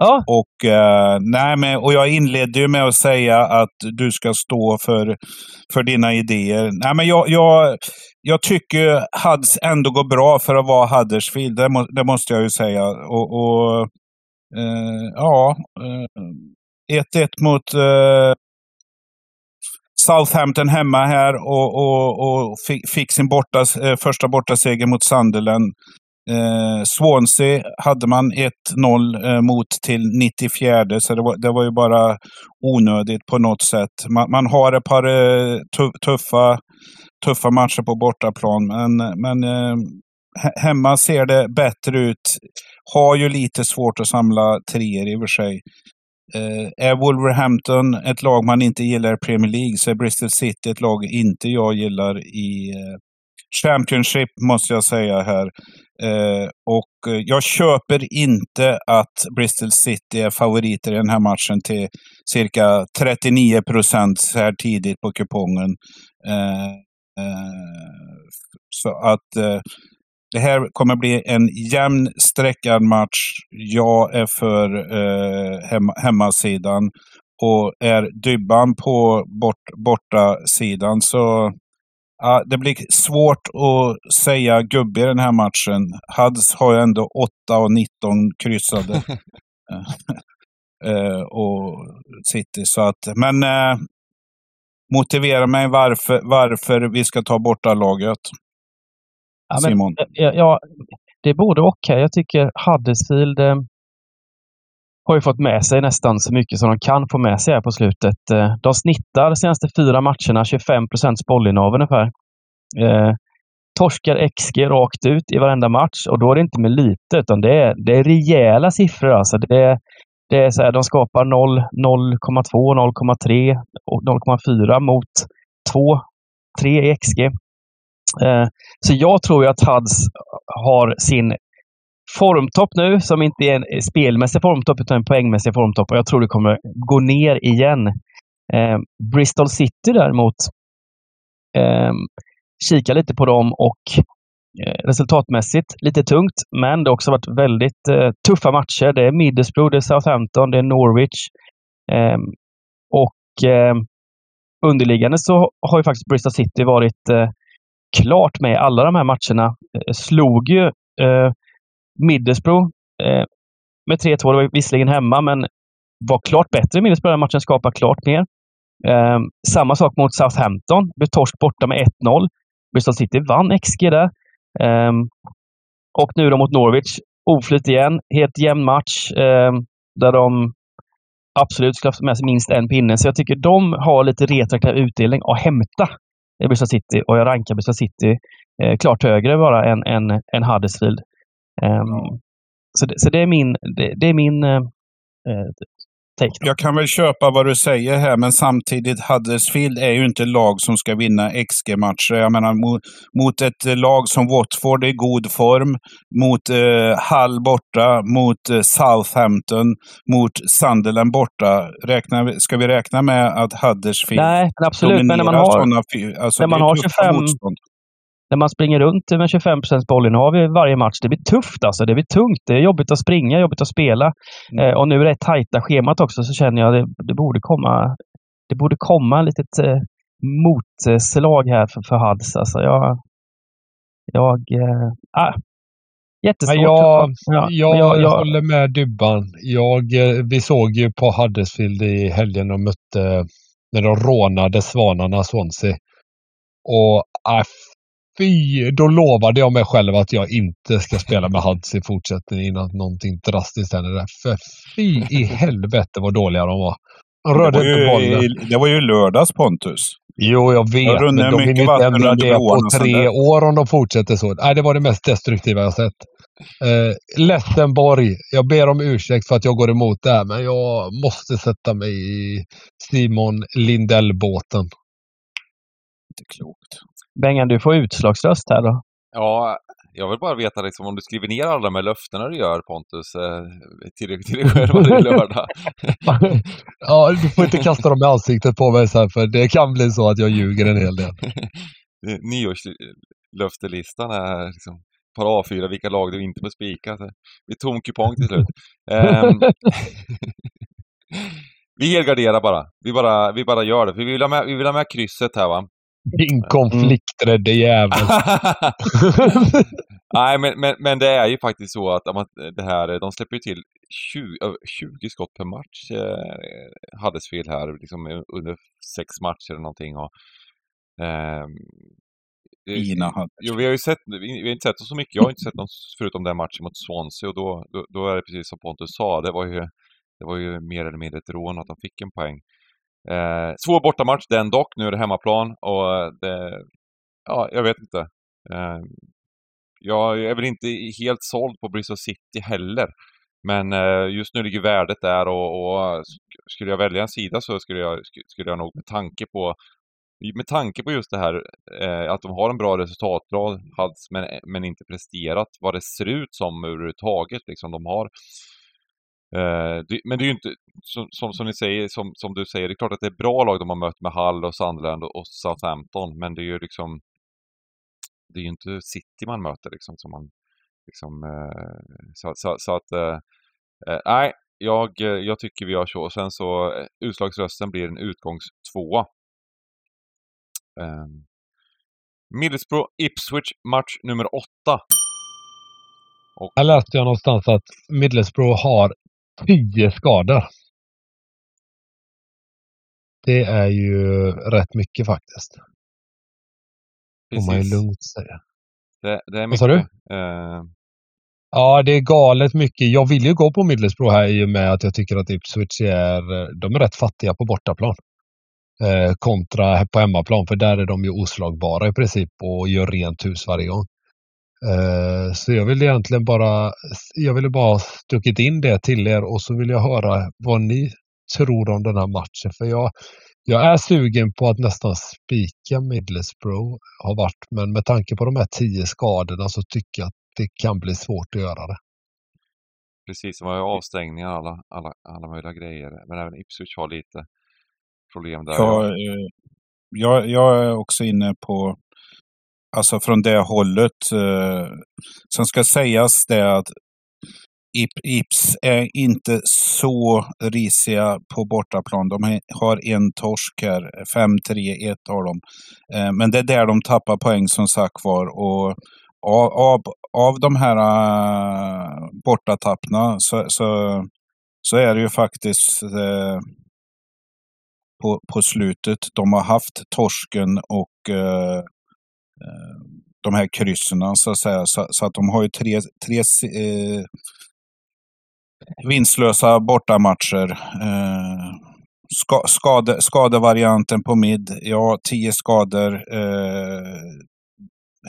Ja, Och, eh, nej, men, och jag inledde ju med att säga att du ska stå för, för dina idéer. Nej, men jag, jag, jag tycker Huds ändå går bra för att vara Huddersfield. Det, må, det måste jag ju säga. Och, och eh, ja, eh, 1-1 mot eh, Southampton hemma här och, och, och fick, sin borta, eh, första bortaseger mot Sunderland. Eh, Swansea hade man 1-0 eh, mot till 94, så det var, det var ju bara onödigt på något sätt. Man, man har ett par eh, tuffa, tuffa matcher på bortaplan, men, men eh, hemma ser det bättre ut. Har ju lite svårt att samla treor i och för sig. Eh, är Wolverhampton ett lag man inte gillar i Premier League så är Bristol City ett lag inte jag gillar i eh, Championship måste jag säga här. Eh, och eh, jag köper inte att Bristol City är favoriter i den här matchen till cirka 39 procent så här tidigt på kupongen. Eh, eh, så att eh, det här kommer bli en jämn sträckad match. Jag är för eh, hem, hemmasidan. Och är Dybban på bort, borta sidan så ja, det blir svårt att säga gubbe i den här matchen. Hads har ju ändå 8 och 19 kryssade. eh, och City. Så att, men eh, motivera mig varför, varför vi ska ta borta laget. Ja, men, Simon. ja, ja, det är både och här. Jag tycker Huddersfield eh, har ju fått med sig nästan så mycket som de kan få med sig här på slutet. Eh, de snittar de senaste fyra matcherna 25 procents bollinnehav ungefär. Eh, torskar XG rakt ut i varenda match och då är det inte med lite utan det är, det är rejäla siffror. Alltså det är, det är så här, de skapar 0, 0,2, 0,3 och 0,4 mot 2, 3 i XG. Eh, så jag tror ju att Huds har sin formtopp nu, som inte är en spelmässig formtopp utan en poängmässig formtopp. Och jag tror det kommer gå ner igen. Eh, Bristol City däremot, eh, kika lite på dem och eh, resultatmässigt lite tungt, men det har också varit väldigt eh, tuffa matcher. Det är Middlesbrough, det är Southampton, det är Norwich. Eh, och eh, underliggande så har ju faktiskt Bristol City varit eh, klart med i alla de här matcherna. Eh, slog ju eh, Middlesbrough eh, med 3-2. Det var visserligen hemma, men var klart bättre i Middlesbrough den matchen, skapade klart mer. Eh, samma sak mot Southampton. Blev torsk borta med 1-0. Bristol City vann XG där. Eh, och nu då mot Norwich. Oflyt igen. Helt jämn match eh, där de absolut skulle haft med sig minst en pinne. Så jag tycker de har lite retroaktiv utdelning att hämta Bristol City och jag rankar Bristol City eh, klart högre bara än, än, än Huddersfield. Um, mm. så, det, så det är min, det, det är min eh, eh då. Jag kan väl köpa vad du säger här, men samtidigt Huddersfield är ju inte lag som ska vinna XG-matcher. Jag menar mot, mot ett lag som Watford i god form, mot eh, Hull borta, mot eh, Southampton, mot Sunderland borta. Räknar, vi- ska vi räkna med att Huddersfield Nej, men absolut. Men när man dominerar har, sådana alltså, när man har tuffa 25 motstånd. När man springer runt med 25 procents bollinnehav i varje match, det blir tufft alltså. Det blir tungt. Det är jobbigt att springa, jobbigt att spela. Mm. Eh, och nu är det tajta schemat också, så känner jag att det, det borde komma det borde komma ett litet eh, motslag här för, för Hads. Alltså jag... Jag... Eh, ah, jättesvårt. Jag, Ja, jag, jag, jag, håller med Dybban. Jag, eh, vi såg ju på Huddersfield i helgen och mötte när de rånade Svanarna Swansea. Och äh, fy! Då lovade jag mig själv att jag inte ska spela med Huds i fortsättningen innan någonting drastiskt händer där. För fy i helvete vad dåliga de var. De Det rörde var, inte bollen. ju, det var ju lördags Pontus. Jo, jag vet. runnit Men de hinner inte ändra det på tre år om de fortsätter så. Nej, det var det mest destruktiva jag sett. Eh, ledsen Borg. Jag ber om ursäkt för att jag går emot det här, men jag måste sätta mig i Simon Lindell-båten. Inte klokt. Bengan, du får utslagsröst här då. Ja, jag vill bara veta liksom, om du skriver ner alla de här löftena du gör Pontus eh, till, till dig själv varje lördag. ja, du får inte kasta dem i ansiktet på mig sen, för det kan bli så att jag ljuger en hel del. Nyårslöftelistan är liksom par A4 vilka lag du inte får spika. Så det är tom kupong till slut. Ehm, vi helgarderar bara. Vi, bara. vi bara gör det. Vi vill ha med, vi vill ha med krysset här va. Din konflikträdde jävel. Nej, men, men, men det är ju faktiskt så att det här, de släpper ju till 20, över 20 skott per match. Eh, Huddersfield här, liksom under sex matcher eller någonting. Och, ehm, det- Fina hade. Jo, vi har ju sett, vi har inte sett så mycket. Jag har inte sett någon förutom den matchen mot Swansea och då, då, då är det precis som Pontus sa. Det var ju, det var ju mer eller mindre ett rån att de fick en poäng. Eh, svår bortamatch den dock. Nu är det hemmaplan och eh, det, ja, jag vet inte. Eh, jag är väl inte helt såld på Bristol City heller. Men eh, just nu ligger värdet där och, och skulle jag välja en sida så skulle jag, skulle jag nog med tanke på med tanke på just det här eh, att de har en bra resultatrad, men, eh, men inte presterat vad det ser ut som överhuvudtaget. Liksom de har. Eh, men det är ju inte, som, som, som, ni säger, som, som du säger, det är klart att det är bra lag de har mött med Hull och Sunderland och, Southampton, men det är ju liksom det är ju inte City man möter liksom som man liksom eh, så, så, så att eh, nej, jag, jag tycker vi gör så och sen så utslagsrösten blir en utgångstvåa. Um, Middlesbrough Ipswich match nummer åtta. Här läste jag någonstans att Middlesbrough har tio skador. Det är ju rätt mycket faktiskt. Får man ju Precis. lugnt säga. Det, det är Vad sa du? mycket. Eh, Ja, det är galet mycket. Jag vill ju gå på Middlesbrough här i och med att jag tycker att Ipswich är, de är rätt fattiga på bortaplan. Eh, kontra på hemmaplan, för där är de ju oslagbara i princip och gör rent hus varje gång. Eh, så jag vill egentligen bara, jag ville bara stuckit in det till er och så vill jag höra vad ni tror om den här matchen. För jag, jag är sugen på att nästan spika Middlesbrough har varit, men med tanke på de här tio skadorna så tycker jag att det kan bli svårt att göra det. precis, de har ju avstängningar alla, alla, alla möjliga grejer. Men även Ipswich har lite problem där. Ja, eh, jag, jag är också inne på, alltså från det hållet. Eh, sen ska sägas det att Ips är inte så risiga på bortaplan. De har en torsk här, 5-3-1 har de. Eh, men det är där de tappar poäng som sagt var. Och av, av, av de här uh, bortatappna så, så, så är det ju faktiskt eh, på, på slutet. De har haft torsken och eh, Eh, de här kryssen så att säga. Så, så att de har ju tre, tre eh, vinstlösa bortamatcher. Eh, ska, skade, skadevarianten på mid, ja, tio skador. Eh,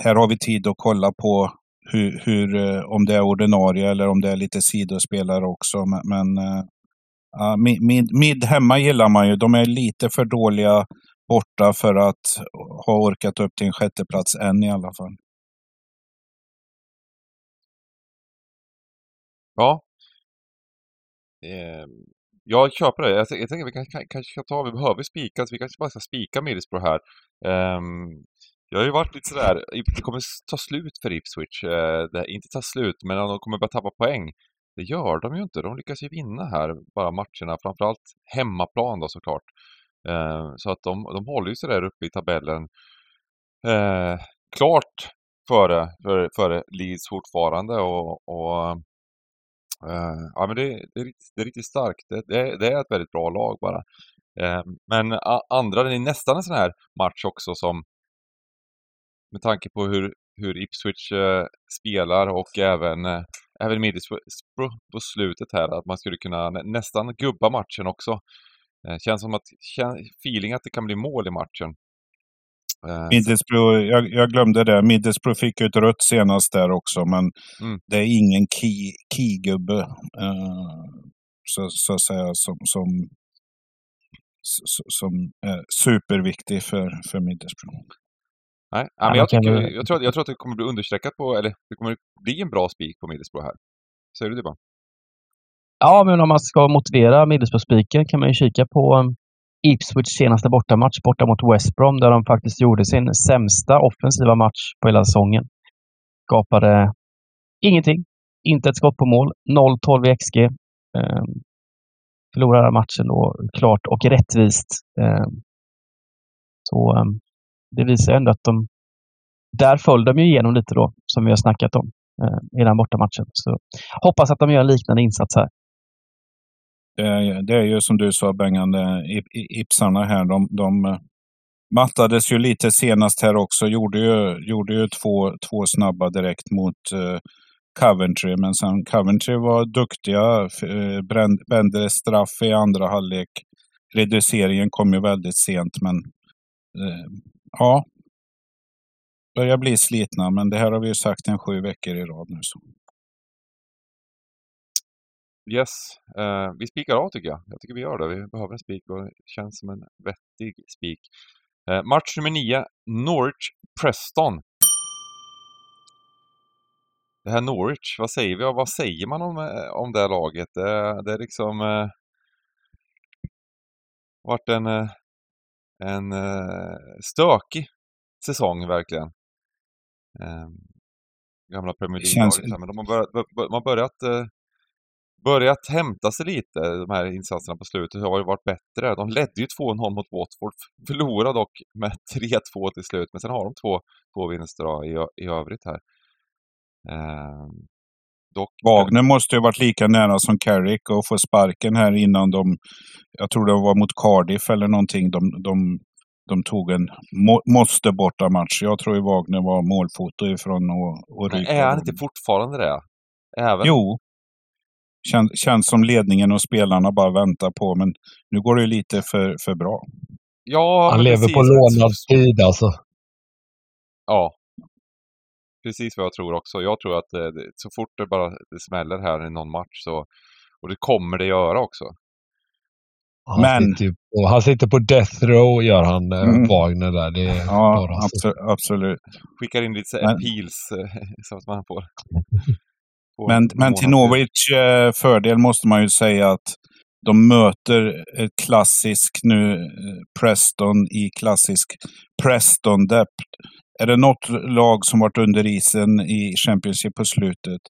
här har vi tid att kolla på hur, hur, om det är ordinarie eller om det är lite sidospelare också. Men, men eh, mid, mid, mid hemma gillar man ju. De är lite för dåliga borta för att ha orkat upp till en sjätteplats än i alla fall. Ja. Eh, jag köper det. Jag, jag tänker vi kanske kan, kanske ta, vi behöver spika, så vi kanske bara ska spika Middlesbrough här. Eh, jag har ju varit lite sådär, det kommer ta slut för Ipswich. Eh, det, inte ta slut, men de kommer börja tappa poäng. Det gör de ju inte. De lyckas ju vinna här, bara matcherna. Framförallt hemmaplan då såklart. Eh, så att de, de håller ju sig där uppe i tabellen. Eh, klart före, före, före Leeds fortfarande och, och Eh, ja, men det, det, är riktigt, det är riktigt starkt. Det, det, är- det är ett väldigt bra lag bara. Eh, men a, andra, det är nästan en sån här match också som med tanke på hur, hur Ipswich eh, spelar och även, eh, även Middlesbrough på slutet här, att man skulle kunna nä, nästan gubba matchen också. Eh, känns som att, feeling att det kan bli mål i matchen. Eh, Middlesbrough, jag, jag glömde det. Middlesbrough fick ju ett rött senast där också, men Mm. det är ingen key, key-gubbe, eh, så, så att säga, som, som, som är superviktig för, för Middlesbrough. Nej, ja, men jag, tycker, jag, tror, att- jag tror att det kommer bli understreckat på, eller det kommer bli en bra spik på Middlesbrough här. Säger du det bara? Ja, men om man ska motivera Middlesbrough-spiken kan man ju kika på um, Ipswich senaste bortamatch borta mot West Brom där de faktiskt gjorde sin sämsta offensiva match på hela säsongen. Skapade ingenting. Inte ett skott på mål. 0-12 i XG. Eh, um, förlorade matchen då klart och rättvist. Eh, så eh, det visar ändå att de... Där föll de ju igenom lite då, som vi har snackat om eh, i den bortamatchen. Så hoppas att de gör en liknande insats här. Det är, det är ju som du sa Bengan, Ipsarna här, de, de eh, mattades ju lite senast här också. Gjorde ju, gjorde ju två, två snabba direkt mot eh, Coventry, men sen Coventry var duktiga, eh, brände, brände straff i andra halvlek. Reduceringen kom ju väldigt sent, men eh, ja, börjar bli slitna, men det här har vi ju sagt en sju veckor i rad nu. Så. Yes, eh, vi spikar av tycker jag. Jag tycker vi gör det. Vi behöver en spik och det känns som en vettig spik. Eh, match nummer 9, Norwich-Preston. Det här Norwich, vad säger vi? Vad säger man om, eh, om det här laget? Det, det är liksom eh, varit en, eh, en eh, stökig säsong verkligen. Eh, gamla Premier League-laget. Men de har börjat, bör- bör- de har börjat börjat hämta sig lite, de här insatserna på slutet har ju varit bättre. De ledde ju 2-0 mot Watford, förlorade dock med 3-2 till slut, men sen har de två, två vinster då, i, i övrigt här. Ehm, dock, Wagner måste ju varit lika nära som Carrick och få sparken här innan de, jag tror det var mot Cardiff eller någonting, de, de, de tog en må, måste borta match. Jag tror ju Wagner var målfoto ifrån och, och är han inte fortfarande det? Även? Jo. Kän, känns som ledningen och spelarna bara väntar på, men nu går det ju lite för, för bra. Ja, Han men lever precis. på lånad tid alltså. Ja. Precis vad jag tror också. Jag tror att eh, så fort det bara det smäller här i någon match så, och det kommer det göra också. Han, Men- sitter, på, han sitter på death row gör han, eh, Mm. Wagner där. Det är Ja, bara absolut. Skickar in lite Men- appeals eh, så att man får... Men, men till. Norwich eh, fördel måste man ju säga att de möter klassisk nu eh, Preston i klassisk Preston-depth. Är det något lag som varit under isen i Championship på slutet,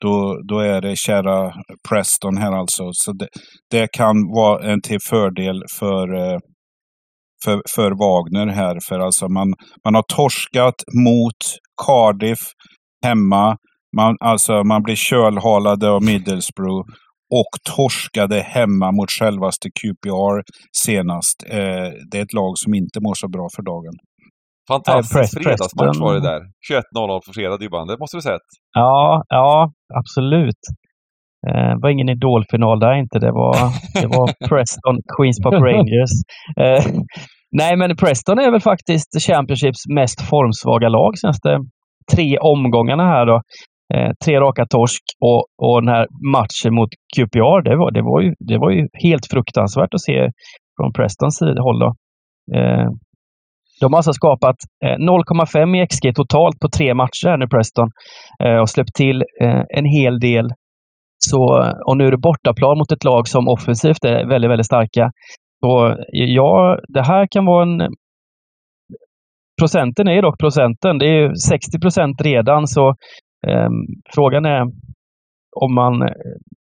då, då är det kära Preston här alltså. Så det, det kan vara en till fördel för, eh, för, för Wagner här. För alltså man, man har torskat mot Cardiff hemma. Man, alltså man blir kölhalade av Middlesbrough och torskade hemma mot självaste QPR senast. Eh, det är ett lag som inte mår så bra för dagen. Fantastisk Nej, fredagsmatch var det där. 21.00 på fredag Dybban, det måste du sett. Ja, ja, absolut. Eh, Det var ingen idolfinal där inte. Det var, det var Preston, Queens Park Rangers. Eh, nej, men Preston är väl faktiskt Championships mest formsvaga lag senaste tre omgångarna här då. Eh, tre raka torsk och, och den här matchen mot QPR, det var, det, var ju, det var ju helt fruktansvärt att se från Prestons håll då. Eh, de har alltså skapat eh, 0,5 i XG totalt på tre matcher här nu, Preston. Eh, och släppt till eh, en hel del. Så, eh, och nu är det bortaplan mot ett lag som offensivt är väldigt, väldigt starka. Så eh, ja, det här kan vara en... Procenten är dock procenten. Det är 60 procent redan, så frågan är om man eh,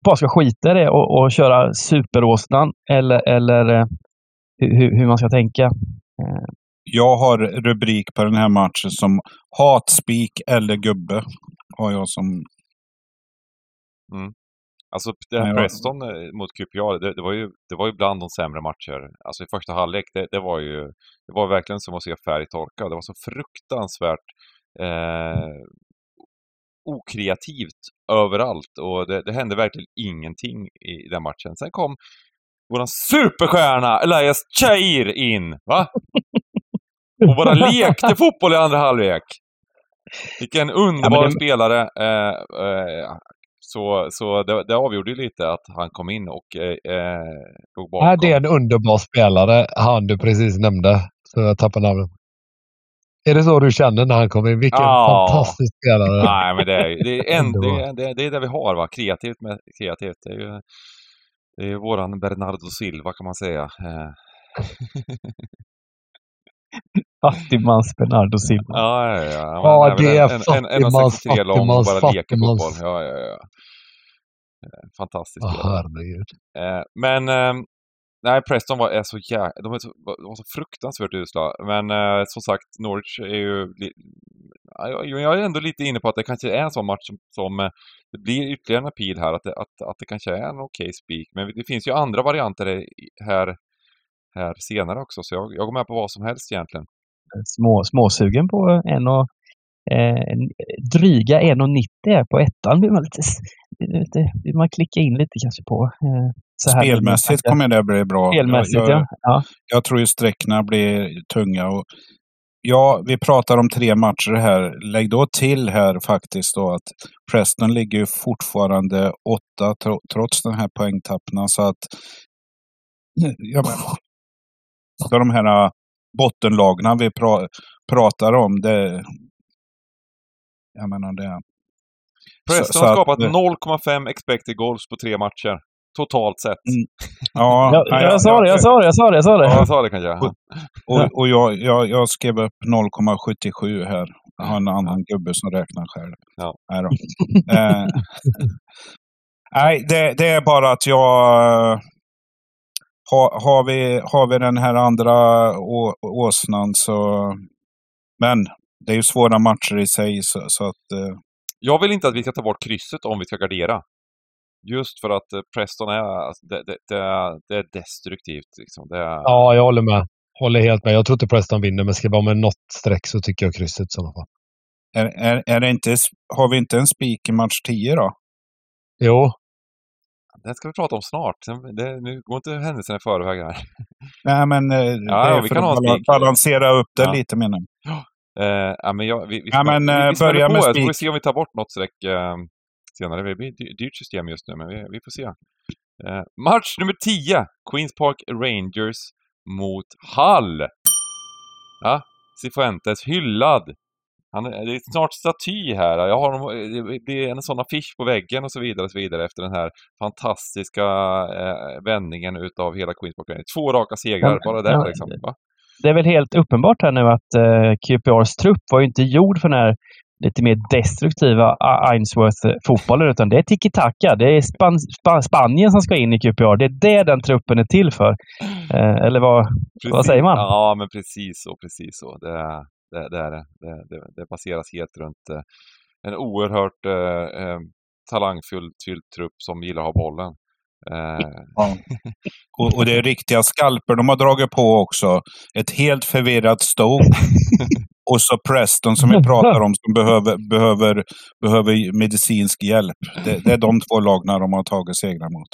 bara ska skita i det och, och köra superåsnan eller, eller eh, hur, hur man ska tänka. Eh, Jag har rubrik på den här matchen som hatspik eller gubbe. Har jag som... Mm. Alltså det här Preston eh, mot QPR, det, det, var ju, det var ju bland de sämre matcher. Alltså i första halvlek, det, det var ju det var verkligen som att se färg torka. Det var så fruktansvärt eh, okreativt överallt och det, det hände verkligen ingenting i den matchen. Sen kom våran superstjärna Elias Chair in, va? Och bara lekte fotboll i andra halvlek. Vilken underbar Ja, det- spelare. Eh, eh, så så det, det avgjorde ju lite att han kom in och eh, eh, låg bakom. Nej, det är en underbar spelare, han du precis nämnde. Så jag tappar namnet. Är det så du känner när han kommer in? Vilken Ja. fantastisk spelare. Nej, men det är, det är, en, det, är, det, är, det är det vi har, va? Kreativt med kreativt. Det är ju det är ju våran Bernardo Silva kan man säga. Eh, Fattigmans Bernardo Silva. Ja, ja, ja. Ja, Han väl det är fattigmans, 63 lång och fattigmans, fattigmans. Ja, ja, ja. Eh, Fantastiskt. Herregud. Eh, men eh, nej, Preston var, är så jä... de, är så, de var så fruktansvärt usla. Men eh, som sagt, Norwich är ju... Jag, är ändå lite inne på att det kanske är en sån match som, som eh, det blir ytterligare en appeal här, att det, att, att det kanske är en okej spik. Men det finns ju andra varianter här, här senare också, så jag, jag går med på vad som helst egentligen. Små, småsugen på en och, eh, dryga 1,90 här på ettan. Vill man, lite, lite, man klicka in lite kanske på. Eh, så här Spelmässigt kommer det bli bra. Spelmässigt, jag, ja. jag, ja. jag tror ju sträckorna blir tunga. Och ja, vi pratar om tre matcher här. Lägg då till här faktiskt då att Preston ligger ju fortfarande åtta tro, trots den här poängtappen. Så att ja, men, de här äh, bottenlagna vi pra, pratar om, det... Jag menar det... Preston har skapat 0,5 expected goals på tre matcher. Totalt sett. Mm. Ja, Jag, sa det, jag sa det, jag sa det, jag sa det. Ja, jag sa det kanske. Och- Och, och jag, jag, jag skrev upp 0,77 här. Jag har en annan gubbe som räknar själv. Ja. Nej, då. eh, nej det, det är bara att jag... Har, har, vi, har vi den här andra å, åsnan så... Men det är ju svåra matcher i sig så, så att... Eh, Jag vill inte att vi ska ta bort krysset om vi ska gardera. Just för att eh, Preston är, alltså, det, det, det, är, det är destruktivt. Liksom. Det är, Ja, jag håller med. Håller helt med. Jag tror inte Preston vinner, men ska det vara med något streck så tycker jag krysset i sådana fall. är, är, är det inte, har vi inte en spik i match 10 då? Jo, Det ska vi prata om snart. Det, nu går inte händelserna i förväg här. Nej, men eh, det ja, är vi för kan att balansera upp det Ja. lite menar jag. Eh, ja, men jag, vi, vi, Ja, men, vi, eh, vi börja med får vi spik. se om vi tar bort något streck eh, senare. Det blir ett dy- dyrt system just nu, men vi, vi får se. Match nummer 10. Queens Park Rangers mot Hull. Ja, Cifuentes hyllad. Han, är- det är snart staty här. Jag har det blir en sån affisch på väggen och så vidare och så vidare efter den här fantastiska eh, vändningen utav hela Queens Park Rangers. Två raka segrar, bara där liksom. Va? Det är väl helt uppenbart här nu att eh, QPRs trupp var ju inte gjord för den här lite mer destruktiva Ainsworth-fotbollen, utan det är tiki-taka. Det är Span Span Spanien som ska in i QPR. Det är det den truppen är till för. Eh, eller vad? Vad säger man? Ja, men precis så, precis så. Det, det, det det. Det, det. baseras helt runt eh, en oerhört eh, eh, talangfull fylld trupp som gillar att ha bollen. Eh, Ja. Och, och det är riktiga skalper de har dragit på också. Ett helt förvirrat Stoke. och så Preston som vi pratar om som behöver, behöver, behöver medicinsk hjälp. Det, det är de två lagna de har tagit segrar mot.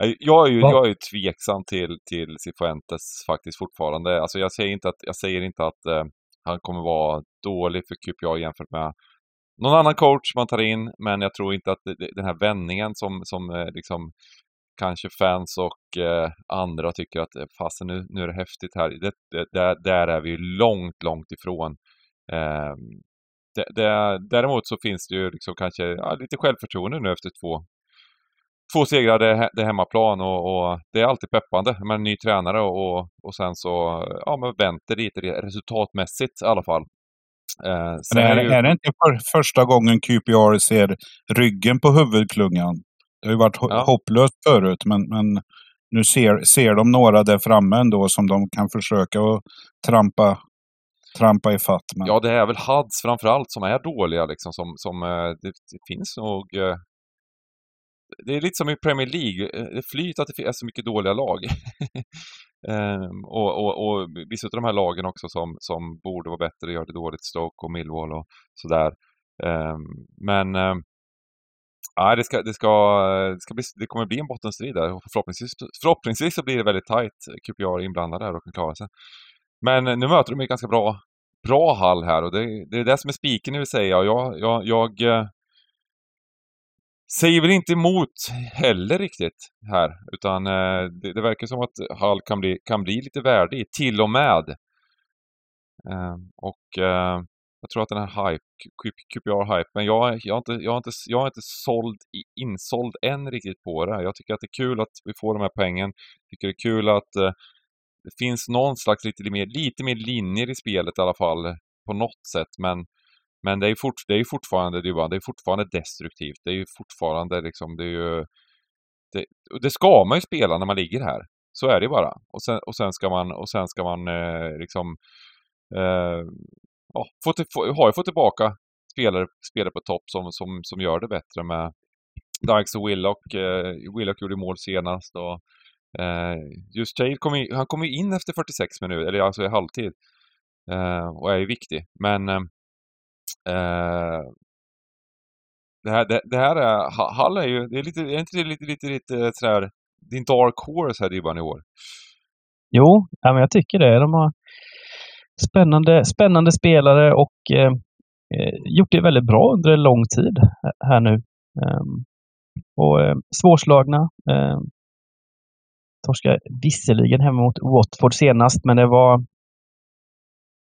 Eh, Jag är ju, Va? jag är ju tveksam till, till Cifuentes faktiskt fortfarande. Alltså jag säger inte att, jag säger inte att eh, han kommer vara dålig för QPR jämfört med någon annan coach man tar in, men jag tror inte att den här vändningen som, som eh, liksom kanske fans och eh, andra tycker att eh, fasen nu, nu är det häftigt här. Det, det, där, där är vi långt, långt ifrån. Eh, det, det, däremot så finns det ju liksom kanske ja, lite självförtroende nu efter två, två segrar, det, det är hemmaplan och, och det är alltid peppande med en ny tränare och, och, och sen så ja, men väntar lite re- resultatmässigt i alla fall. Eh, är, är ju, är det inte för, första gången QPR ser ryggen på huvudklungan? Det har ju varit Ja. hopplöst förut, men, men nu ser, ser de några där framme ändå som de kan försöka att trampa, trampa i fatt med. ja, det är väl Hads framförallt som är dåliga liksom. Som, som, eh, det, det finns nog... eh, det är lite som i Premier League, eh, det flyter att det är så mycket dåliga lag. ehm, och, och, och vissa av de här lagen också som, som borde vara bättre gör det dåligt, Stoke och Millwall och sådär. Ehm, men ehm, Nej det, ska, det, ska, det, ska bli, det kommer bli en bottenstrid där förhoppningsvis, förhoppningsvis så blir det väldigt tajt. QPR inblandade där och kan klara sig. Men nu möter de ju ganska bra, bra hall här och det, det är det som är spiken det vill säga. Jag, jag, jag eh, säger väl inte emot heller riktigt här. Utan eh, det, det, verkar som att Hall kan bli, kan bli lite värdig, till och med. Ehm, eh, och jag tror att den här hype, QPR-hype, men jag, jag, har inte, jag, har inte, jag har inte såld, insåld än riktigt på det. Jag tycker att det är kul att vi får de här pengen. Jag tycker det är kul att eh, det finns någon slags lite mer, lite mer linjer i spelet i alla fall, på något sätt. Men, men det är ju fort, det är fortfarande, det är, det är fortfarande destruktivt. Det är ju fortfarande liksom, det är ju... Det, det ska man ju spela när man ligger här. Så är det bara. Och sen, och sen ska man, och sen ska man eh, liksom eh, ja, få till, få, har ju fått tillbaka spelare, spelare på topp som, som, som gör det bättre med Dykes och Willock. Eh, Willock gjorde mål senast och eh, just Jade kom in, han kom ju in efter 46 minuter, eller alltså i halvtid. Eh, och är ju viktig. Men eh, eh, det, här, det, det, här är, Hall är ju, det är lite, är inte det lite, lite, lite eh, sådär, din dark horse här Dybban i år? Jo, ja, men jag tycker det. De har, spännande, spännande spelare och eh, eh, gjort det väldigt bra under en lång tid här nu. Um, och eh, svårslagna. Eh, torska visserligen hemma mot Watford senast, men det var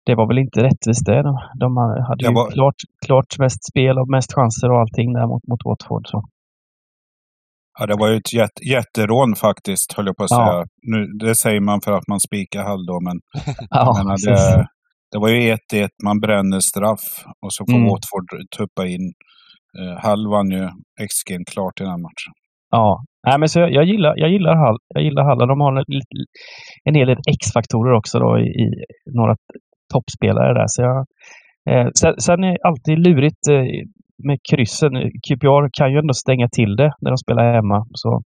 det var väl inte rättvist det. De, de hade ju var... klart, klart mest spel och mest chanser och allting där mot, mot Watford. Så. Ja, det var ju ett jätt, jätterån faktiskt, höll jag på att säga. Ja. Nu, det säger man för att man spikar Hall då, men ja, menar, det, det, var ju 1-1, man bränner straff och så får mm. Watford tuppa in. Eh, Hall vann ju XG klart i den matchen. Ja, Nej, men så jag, jag, gillar, jag gillar Hall. Jag gillar Hall. De har en, en hel del X-faktorer också då i, i några toppspelare där. Så jag, eh, sen, sen, är det alltid lurigt eh, med kryssen. QPR kan ju ändå stänga till det när de spelar hemma. Så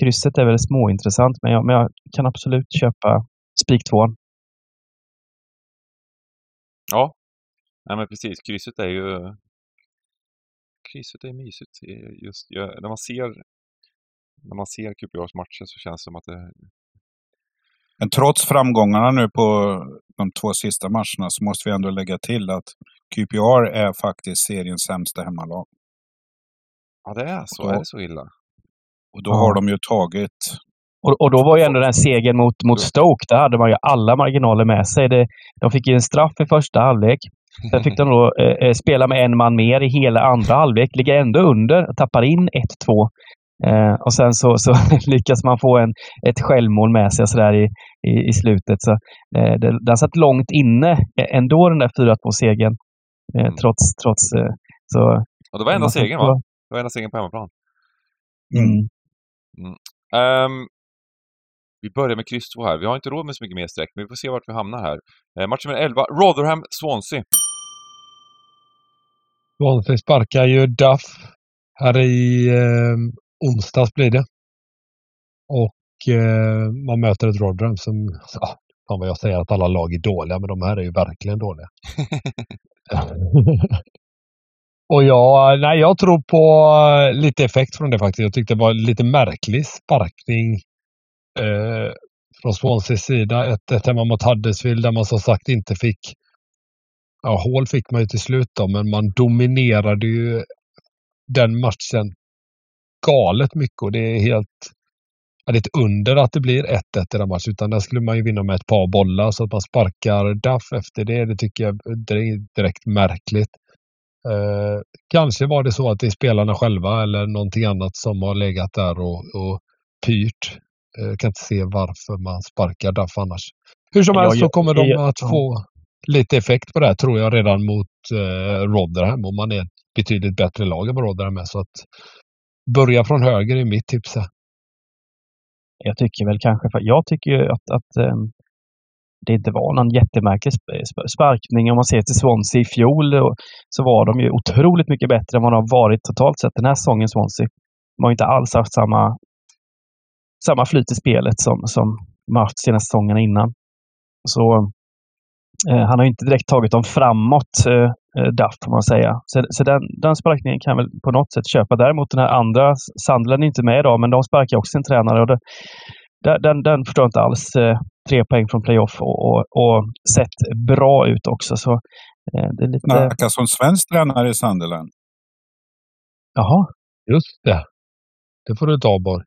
krysset är väl småintressant, men jag, men jag kan absolut köpa spik tvåan. Ja, Nej, men precis. Krysset är ju krysset är mysigt. Just när man ser när man ser QPRs matcher så känns det som att det men trots framgångarna nu på de två sista matcherna så måste vi ändå lägga till att QPR är faktiskt seriens sämsta hemmalag. Ja, det är så. Då, är det så illa? Och då ja. har de ju tagit... Och, och, då var ju ändå den segern mot, mot Stoke, där hade man ju alla marginaler med sig. Det, de fick ju en straff i första halvlek. Sen fick de då eh, eh spela med en man mer i hela andra halvlek, ligger ändå under, tappar in 1-2. Eh, och sen så, så lyckas man få en, ett självmål med sig sådär i, i, i slutet. Så, eh, det, den satt långt inne ändå den där 4-2-segern. Eh, mm. Trots, trots eh, så... Och det var enda segern va? Det var enda segern på hemmaplan. Mm. Mm. Um, vi börjar med kryss 2 här. Vi har inte råd med så mycket mer streck, men vi får se vart vi hamnar här. Eh, match nummer 11, Rotherham-Swansea. Swansea sparkar ju Duff här i eh, onsdags blir det. Och eh, man möter ett Rotherham som, ja, fan vad jag säger att alla lag är dåliga, men de här är ju verkligen dåliga. Och jag, nej, jag tror på eh, lite effekt från det faktiskt. Jag tyckte det var lite märklig sparkning eh, från Swanseas sida. 1-1 hemma mot Huddersfield där man som sagt inte fick Ja, hål fick man ju till slut då, men man dominerade ju den matchen galet mycket och det är helt ja, det är ett under att det blir 1-1 i den matchen. Utan där skulle man ju vinna med ett par bollar så att man sparkar Duff efter det. Det tycker jag är direkt märkligt. Eh, kanske var det så att det är spelarna själva eller någonting annat som har legat där och, och pyrt. Eh, jag kan inte se varför man sparkar Duff annars. Hur som helst så kommer de att få lite effekt på det här tror jag redan mot eh, Rotherham och man är ett betydligt bättre lag än vad Rotherham är. Så att börja från höger är mitt tips. Jag tycker väl kanske, för jag tycker ju att, att um, det inte var någon jättemärklig sparkning. Om man ser till Swansea i fjol eh, så var de ju otroligt mycket bättre än vad de har varit totalt sett den här säsongen, Swansea. De har inte alls haft samma, samma flyt i spelet som, som de haft de senaste säsongerna innan. Så eh, han har inte direkt tagit dem framåt, eh, eh, Duff, får man säga. Så, så den, den sparkningen kan väl på något sätt köpa. Däremot den här andra, Sandlen är inte med idag, men de sparkar också sin tränare. Och det, den, den, förstår jag inte alls. Eh, tre poäng från playoff och, och, och sett bra ut också. Så eh, det är lite... Snackas om svensk tränare i Sunderland. Jaha. Just det. Det får du ta Borg.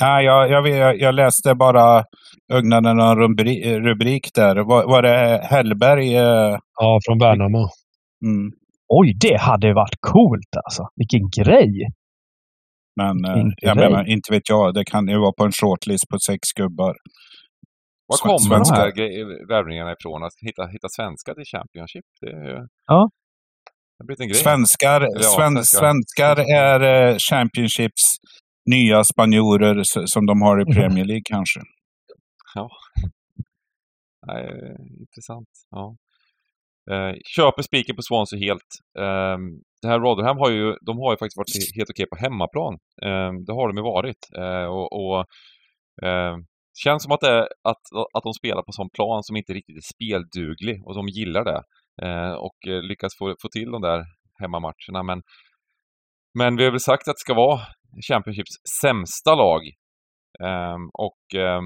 Nej, jag, jag, vet- jag läste bara, ögnade någon rubrik, rubrik där. Var, var det Hellberg? eh, Ja, från Värnamo. Mm. Oj, det hade varit coolt alltså. Vilken grej! Men eh, jag grej. menar, inte vet jag. Det kan ju vara på en shortlist på sex gubbar. Var kommer de svenska. här gre- värvningarna ifrån? Att hitta, hitta svenskar till Championship? Det, är ju- Ja. det har blivit en grej. Svenskar, Ja, sven, svenskar. svenskar är eh, Championships nya spanjorer som de har i Premier League kanske. Nej, intressant. Ja. Eh, köper spiken på Swansea helt. Eh, det här Rotherham har ju, de har ju faktiskt varit helt okej på hemmaplan. Eh, det har de ju varit. Eh, och, och eh, känns som att, det, att, att de spelar på sån plan som inte riktigt är spelduglig och de gillar det. Eh, och eh, lyckas få, få till de där hemmamatcherna. Men, men vi har väl sagt att det ska vara Championships sämsta lag. Eh, och eh,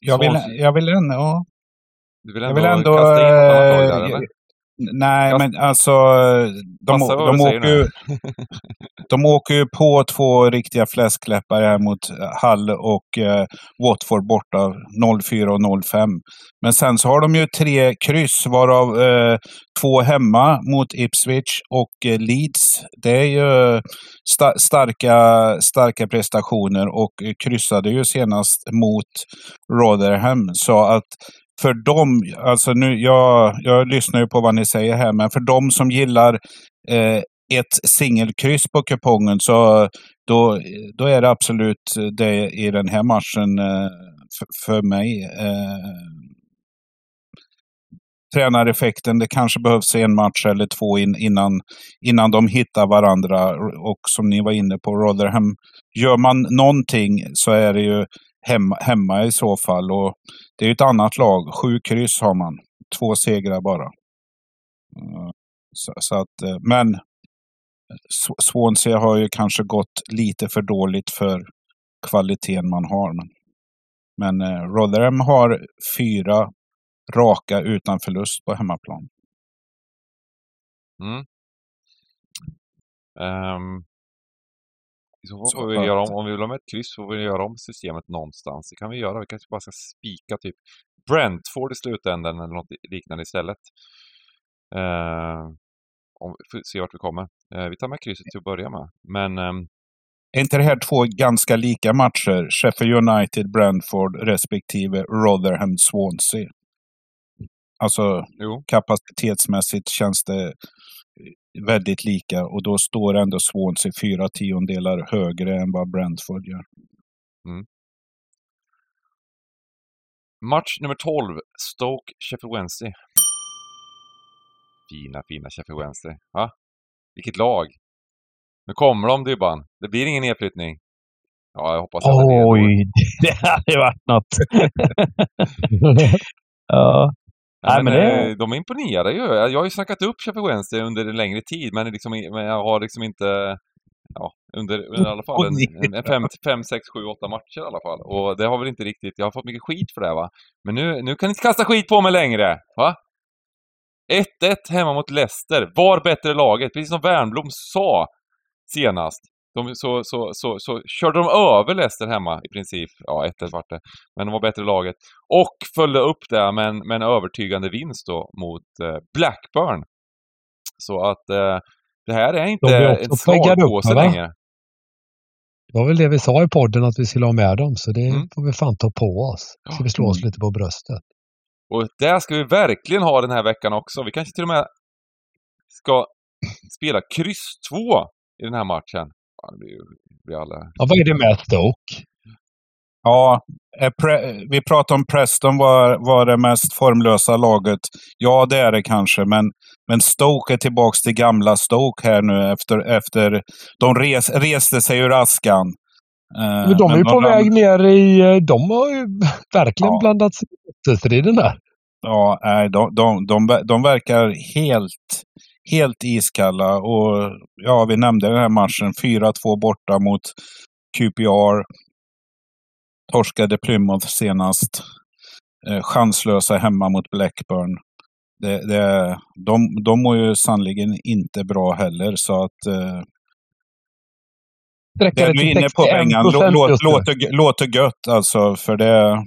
Jag vill, jag vill ändå... Ja. Du vill Jag ändå, vill ändå... kasta in något annat där, eh, eller? Nej, men alltså... De, Passa de, säger åker ju, de åker ju på två riktiga fläskläppar här mot Hull och eh, Watford borta 0-4 och 0-5. Men sen så har de ju tre kryss varav eh, två hemma mot Ipswich och eh, Leeds. Det är ju sta- starka, starka prestationer och eh, kryssade ju senast mot Rotherham. Så att för dem, alltså nu, jag, jag lyssnar ju på vad ni säger här, men för dem som gillar eh, ett singelkryss på kupongen så då, då är det absolut det i den här matchen eh, för, för mig. Eh, tränareffekten, det kanske behövs en match eller två in, innan, innan de hittar varandra. Och som ni var inne på, Rotherham, gör man någonting så är det ju hemma, hemma i så fall. Och det är ju ett annat lag. Sju kryss har man. Två segrar bara. Eh, så, så att, eh, men Swansea har ju kanske gått lite för dåligt för kvaliteten man har. Men, men eh, Rotherham har fyra raka utan förlust på hemmaplan. Mm. Ehm, i så fall får vi göra om, om vi vill ha med ett kryss får vi göra om systemet någonstans. Det kan vi göra. Vi kanske bara ska spika typ Brentford i slutändan eller något liknande istället. Ehm, om, får se vart vi kommer. Eh, vi tar med krysset till att börja med. Men ehm, Är inte det här två ganska lika matcher? Sheffield United, Brentford respektive Rotherham, Swansea. Alltså jo, kapacitetsmässigt känns det väldigt lika och då står ändå Swansea fyra tiondelar högre än vad Brentford gör. match nummer 12. Stoke Sheffield Wednesday. Fina, fina Sheffield Wednesday. Va? Vilket lag! Nu kommer de Dybban. Det blir ingen nedflyttning. Ja, jag hoppas att. Oj, det hade varit något. ja. Nej, men, men det- eh, De imponerar ju. Jag har ju snackat upp Sheffield Wednesday under en längre tid, men, liksom, men jag har liksom inte... Ja, under, under i alla fall en, en fem, fem, sex, sju, åtta matcher i alla fall. Och det har väl inte riktigt... Jag har fått mycket skit för det va. Men nu, nu kan ni inte kasta skit på mig längre! Va? 1-1 hemma mot Leicester. Var bättre laget, precis som Wernbloom sa senast. De, så, så, så, så körde de över Leicester hemma i princip. Ja, 1-1 vart det. Men de var bättre laget. Och följde upp det med en, med en övertygande vinst då mot eh, Blackburn. Så att eh, det här är inte en slagpåse längre. Det var väl det vi sa i podden att vi skulle ha med dem, så det Mm. får vi fan ta på oss. Ska vi slå oss lite på bröstet. Och det ska vi verkligen ha den här veckan också. Vi kanske till och med ska spela kryss 2 i den här matchen. Ja, det blir ju... alla... Ja, vad är det med Stoke? Ja, vi pratar om Preston var, var det mest formlösa laget. Ja, det är det kanske, men, men Stoke är tillbaka till gamla Stoke här nu efter... efter de res, reste sig ur askan. Eh, Men de är ju men på väg ner i... eh, De har ju verkligen Ja. blandat sig i striden där. Ja, nej, de, de, de, de verkar helt, helt iskalla. Och ja, vi nämnde den här matchen. 4-2 borta mot QPR. Torskade Plymouth senast. Eh, chanslösa hemma mot Blackburn. Det, det, de, de mår ju sannoliken inte bra heller, så att... Eh, det du är inne på Bengan, lå- lå- låter, låter gött alltså, för det...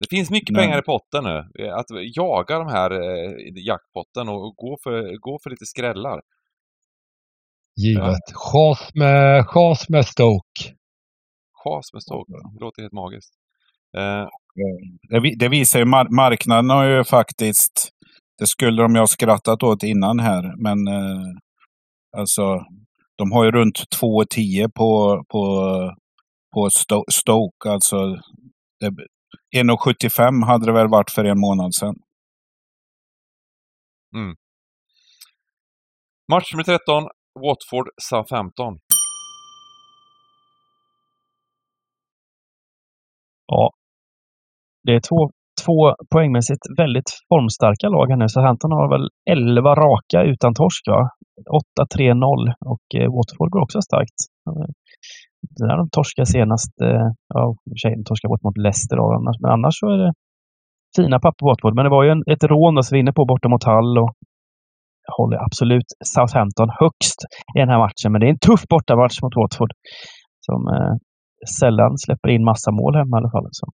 Det finns mycket Nej. pengar i potten nu. Att jaga de här eh, jackpotten och gå för, gå för lite skrällar. Givet. Chas med, chas med Stoke. Chas med Stoke. Det låter helt magiskt. Eh, Det, vi- det visar ju mar- marknaden har ju faktiskt, det skulle de ju ha skrattat åt innan här, men eh, alltså de har ju runt 2,10 på, på, på Sto- Stoke. Alltså, det, 1,75 hade det väl varit för en månad sedan. match nummer 13, Watford Southampton. Ja. Det är två, två poängmässigt väldigt formstarka lag här nu. Så Hampton har väl 11 raka utan torsk, va? 8-3-0 och eh, Watford går också starkt. Det Där de torskade senast, eh, ja, i och för sig, de torskade bort mot Leicester då, annars, men annars så är det fina papper på Watford. Men det var ju en, ett rån då, som inne på borta mot Hull och jag håller absolut Southampton högst i den här matchen. Men det är en tuff bortamatch mot Watford som eh, sällan släpper in massa mål hemma i alla fall. Så.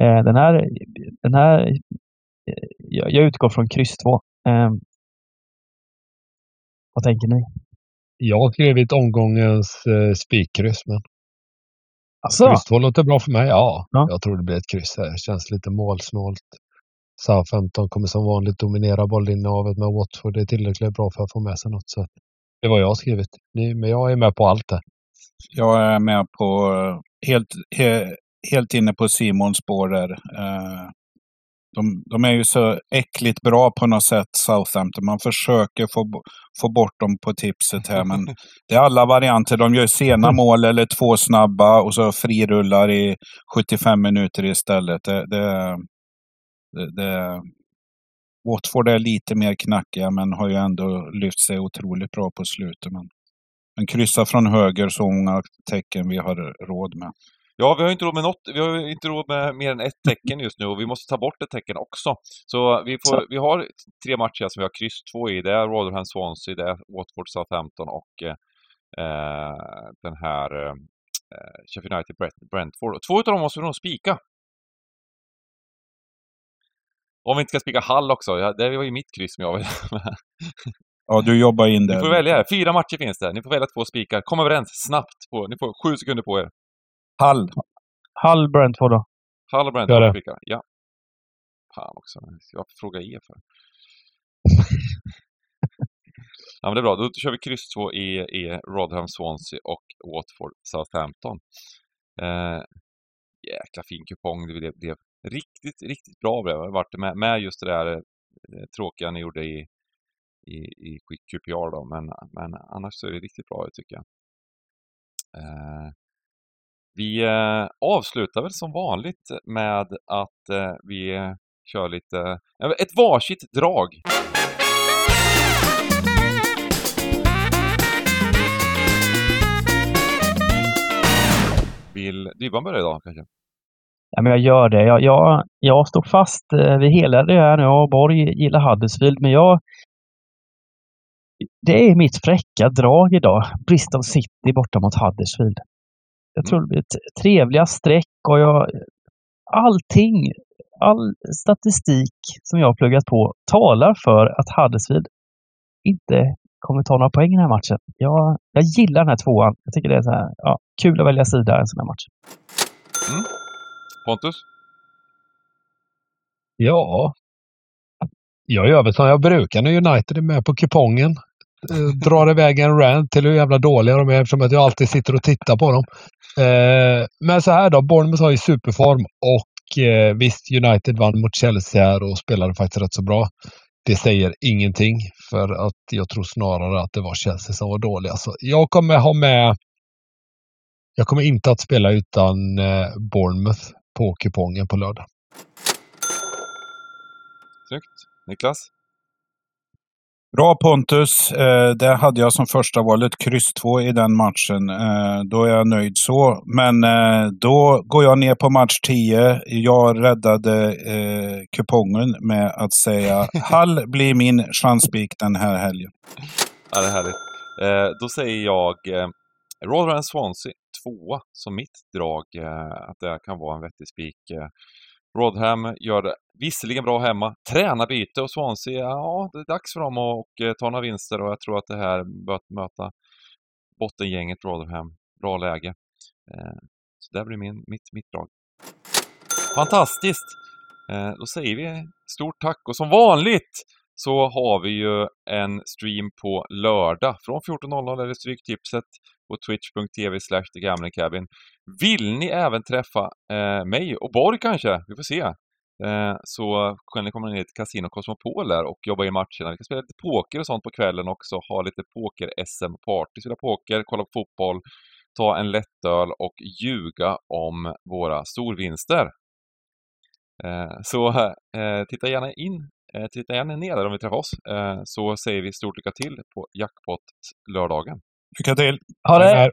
Eh, den här, den här eh, jag, jag utgår från kryss 2. Eh, vad tänker ni? Jag har skrivit omgångens eh, spikkryss, men Alltså, kryss 2 låter bra för mig. Ja, Ja. jag tror det blir ett kryss här. Känns lite målsnålt. Southampton kommer som vanligt dominera bollinnehavet med Watford. Det är tillräckligt bra för att få med sig något. Så det var jag har skrivit. Ni, men jag är med på allt där. Jag är med på, eh, helt, he, helt inne på Simons spår där. Eh, de, de är ju så äckligt bra på något sätt, Southampton. Man försöker få, få bort dem på tipset här, men det är alla varianter. De gör sena mål eller två snabba och så frirullar i 75 minuter istället. Det, det, det, det, Watford är lite mer knackiga, men har ju ändå lyft sig otroligt bra på slutet. Men, men kryssa från höger så många tecken vi har råd med. Ja, vi har inte råd med något. Vi har inte råd med mer än ett tecken just nu och vi måste ta bort ett tecken också. Så vi, får, vi har tre matcher som vi har kryss två i. Det är Rotherham Swansea, det är Watford Southampton och eh, den här eh, Sheffield United Brent- Brentford. Och Två utav dem måste vi nog spika. Om vi inte ska spika Hall också. Det var ju mitt kryss som jag vill. Ja, du jobbar in Ni där. får välja. Fyra matcher finns det. Ni får välja två spikar. Kom överens snabbt. På, ni får sju sekunder på er. Hall. Hull Brentford då? Hall och Brentford det. spikar. Ja. Fan också. Jag frågar er för. ja men det är bra. Då kör vi kryss två i, i Rotherham Swansea och Watford Southampton. Eh, jäkla fin kupong. Det blev, blev riktigt, riktigt bra blev det. Vart med, med just det där eh, tråkiga ni gjorde i, i, i QPR då. Men, men annars så är det riktigt bra tycker jag. Eh, vi eh, avslutar väl som vanligt med att eh, vi kör lite, ett varsitt drag. Vill Dybban börja idag kanske? Ja, men jag gör det. Jag, jag, jag står fast eh, vid hela det här nu. och Borg gillar Huddersfield, men jag... Det är mitt fräcka drag idag. Bristol City borta mot Huddersfield. Jag tror det blir ett trevliga streck och jag... Allting, all statistik som jag har pluggat på talar för att Huddersfield inte kommer ta några poäng i den här matchen. Jag, jag gillar den här tvåan. Jag tycker det är så här, ja, kul att välja sida i en sån här match. Pontus? Ja. Jag gör väl som jag brukar när United är med på kupongen. Eh, drar iväg en rant till hur jävla dåliga de är eftersom att jag alltid sitter och tittar på dem. Eh, men så här då, Bournemouth har ju superform och eh, visst, United vann mot Chelsea här och spelade faktiskt rätt så bra. Det säger ingenting för att jag tror snarare att det var Chelsea som var dåliga. Så jag kommer ha med jag kommer inte att spela utan eh, Bournemouth på kupongen på lördag. Snyggt. Niklas? Bra Pontus. Eh, där hade jag som första valet kryss 2 i den matchen. Eh, då är jag nöjd så. Men eh, då går jag ner på match 10. Jag räddade kupongen med att säga Hall blir min chansspik den här helgen. Ja, det är härligt. Då säger jag Rotherham Swansea 2 som mitt drag. Att det kan vara en vettig spik. Rodham gör det visserligen bra hemma. Tränarbyte och Swansea, ja, det är dags för dem att och, eh, ta några vinster och jag tror att det här bör möta bottengänget Rotherham. Bra läge. Eh, så det blir min, mitt, mitt drag. Fantastiskt! Eh, då säger vi stort tack och som vanligt så har vi ju en stream på lördag från 14.00 är det Stryktipset på twitch.tv slash thegamlingcabin. Vill ni även träffa eh, mig och Borg kanske? Vi får se. Eh, så kan ni komma ner till Casino Cosmopol där och jobba i matcherna. Vi kan spela lite poker och sånt på kvällen också. Ha lite poker-SM-party, spela poker, kolla på fotboll, ta en lättöl och ljuga om våra storvinster. Eh, så eh, titta gärna in eh, titta gärna ner där om vi träffar oss, eh, så säger vi stort lycka till på jackpot-lördagen. Lycka till! Ha det!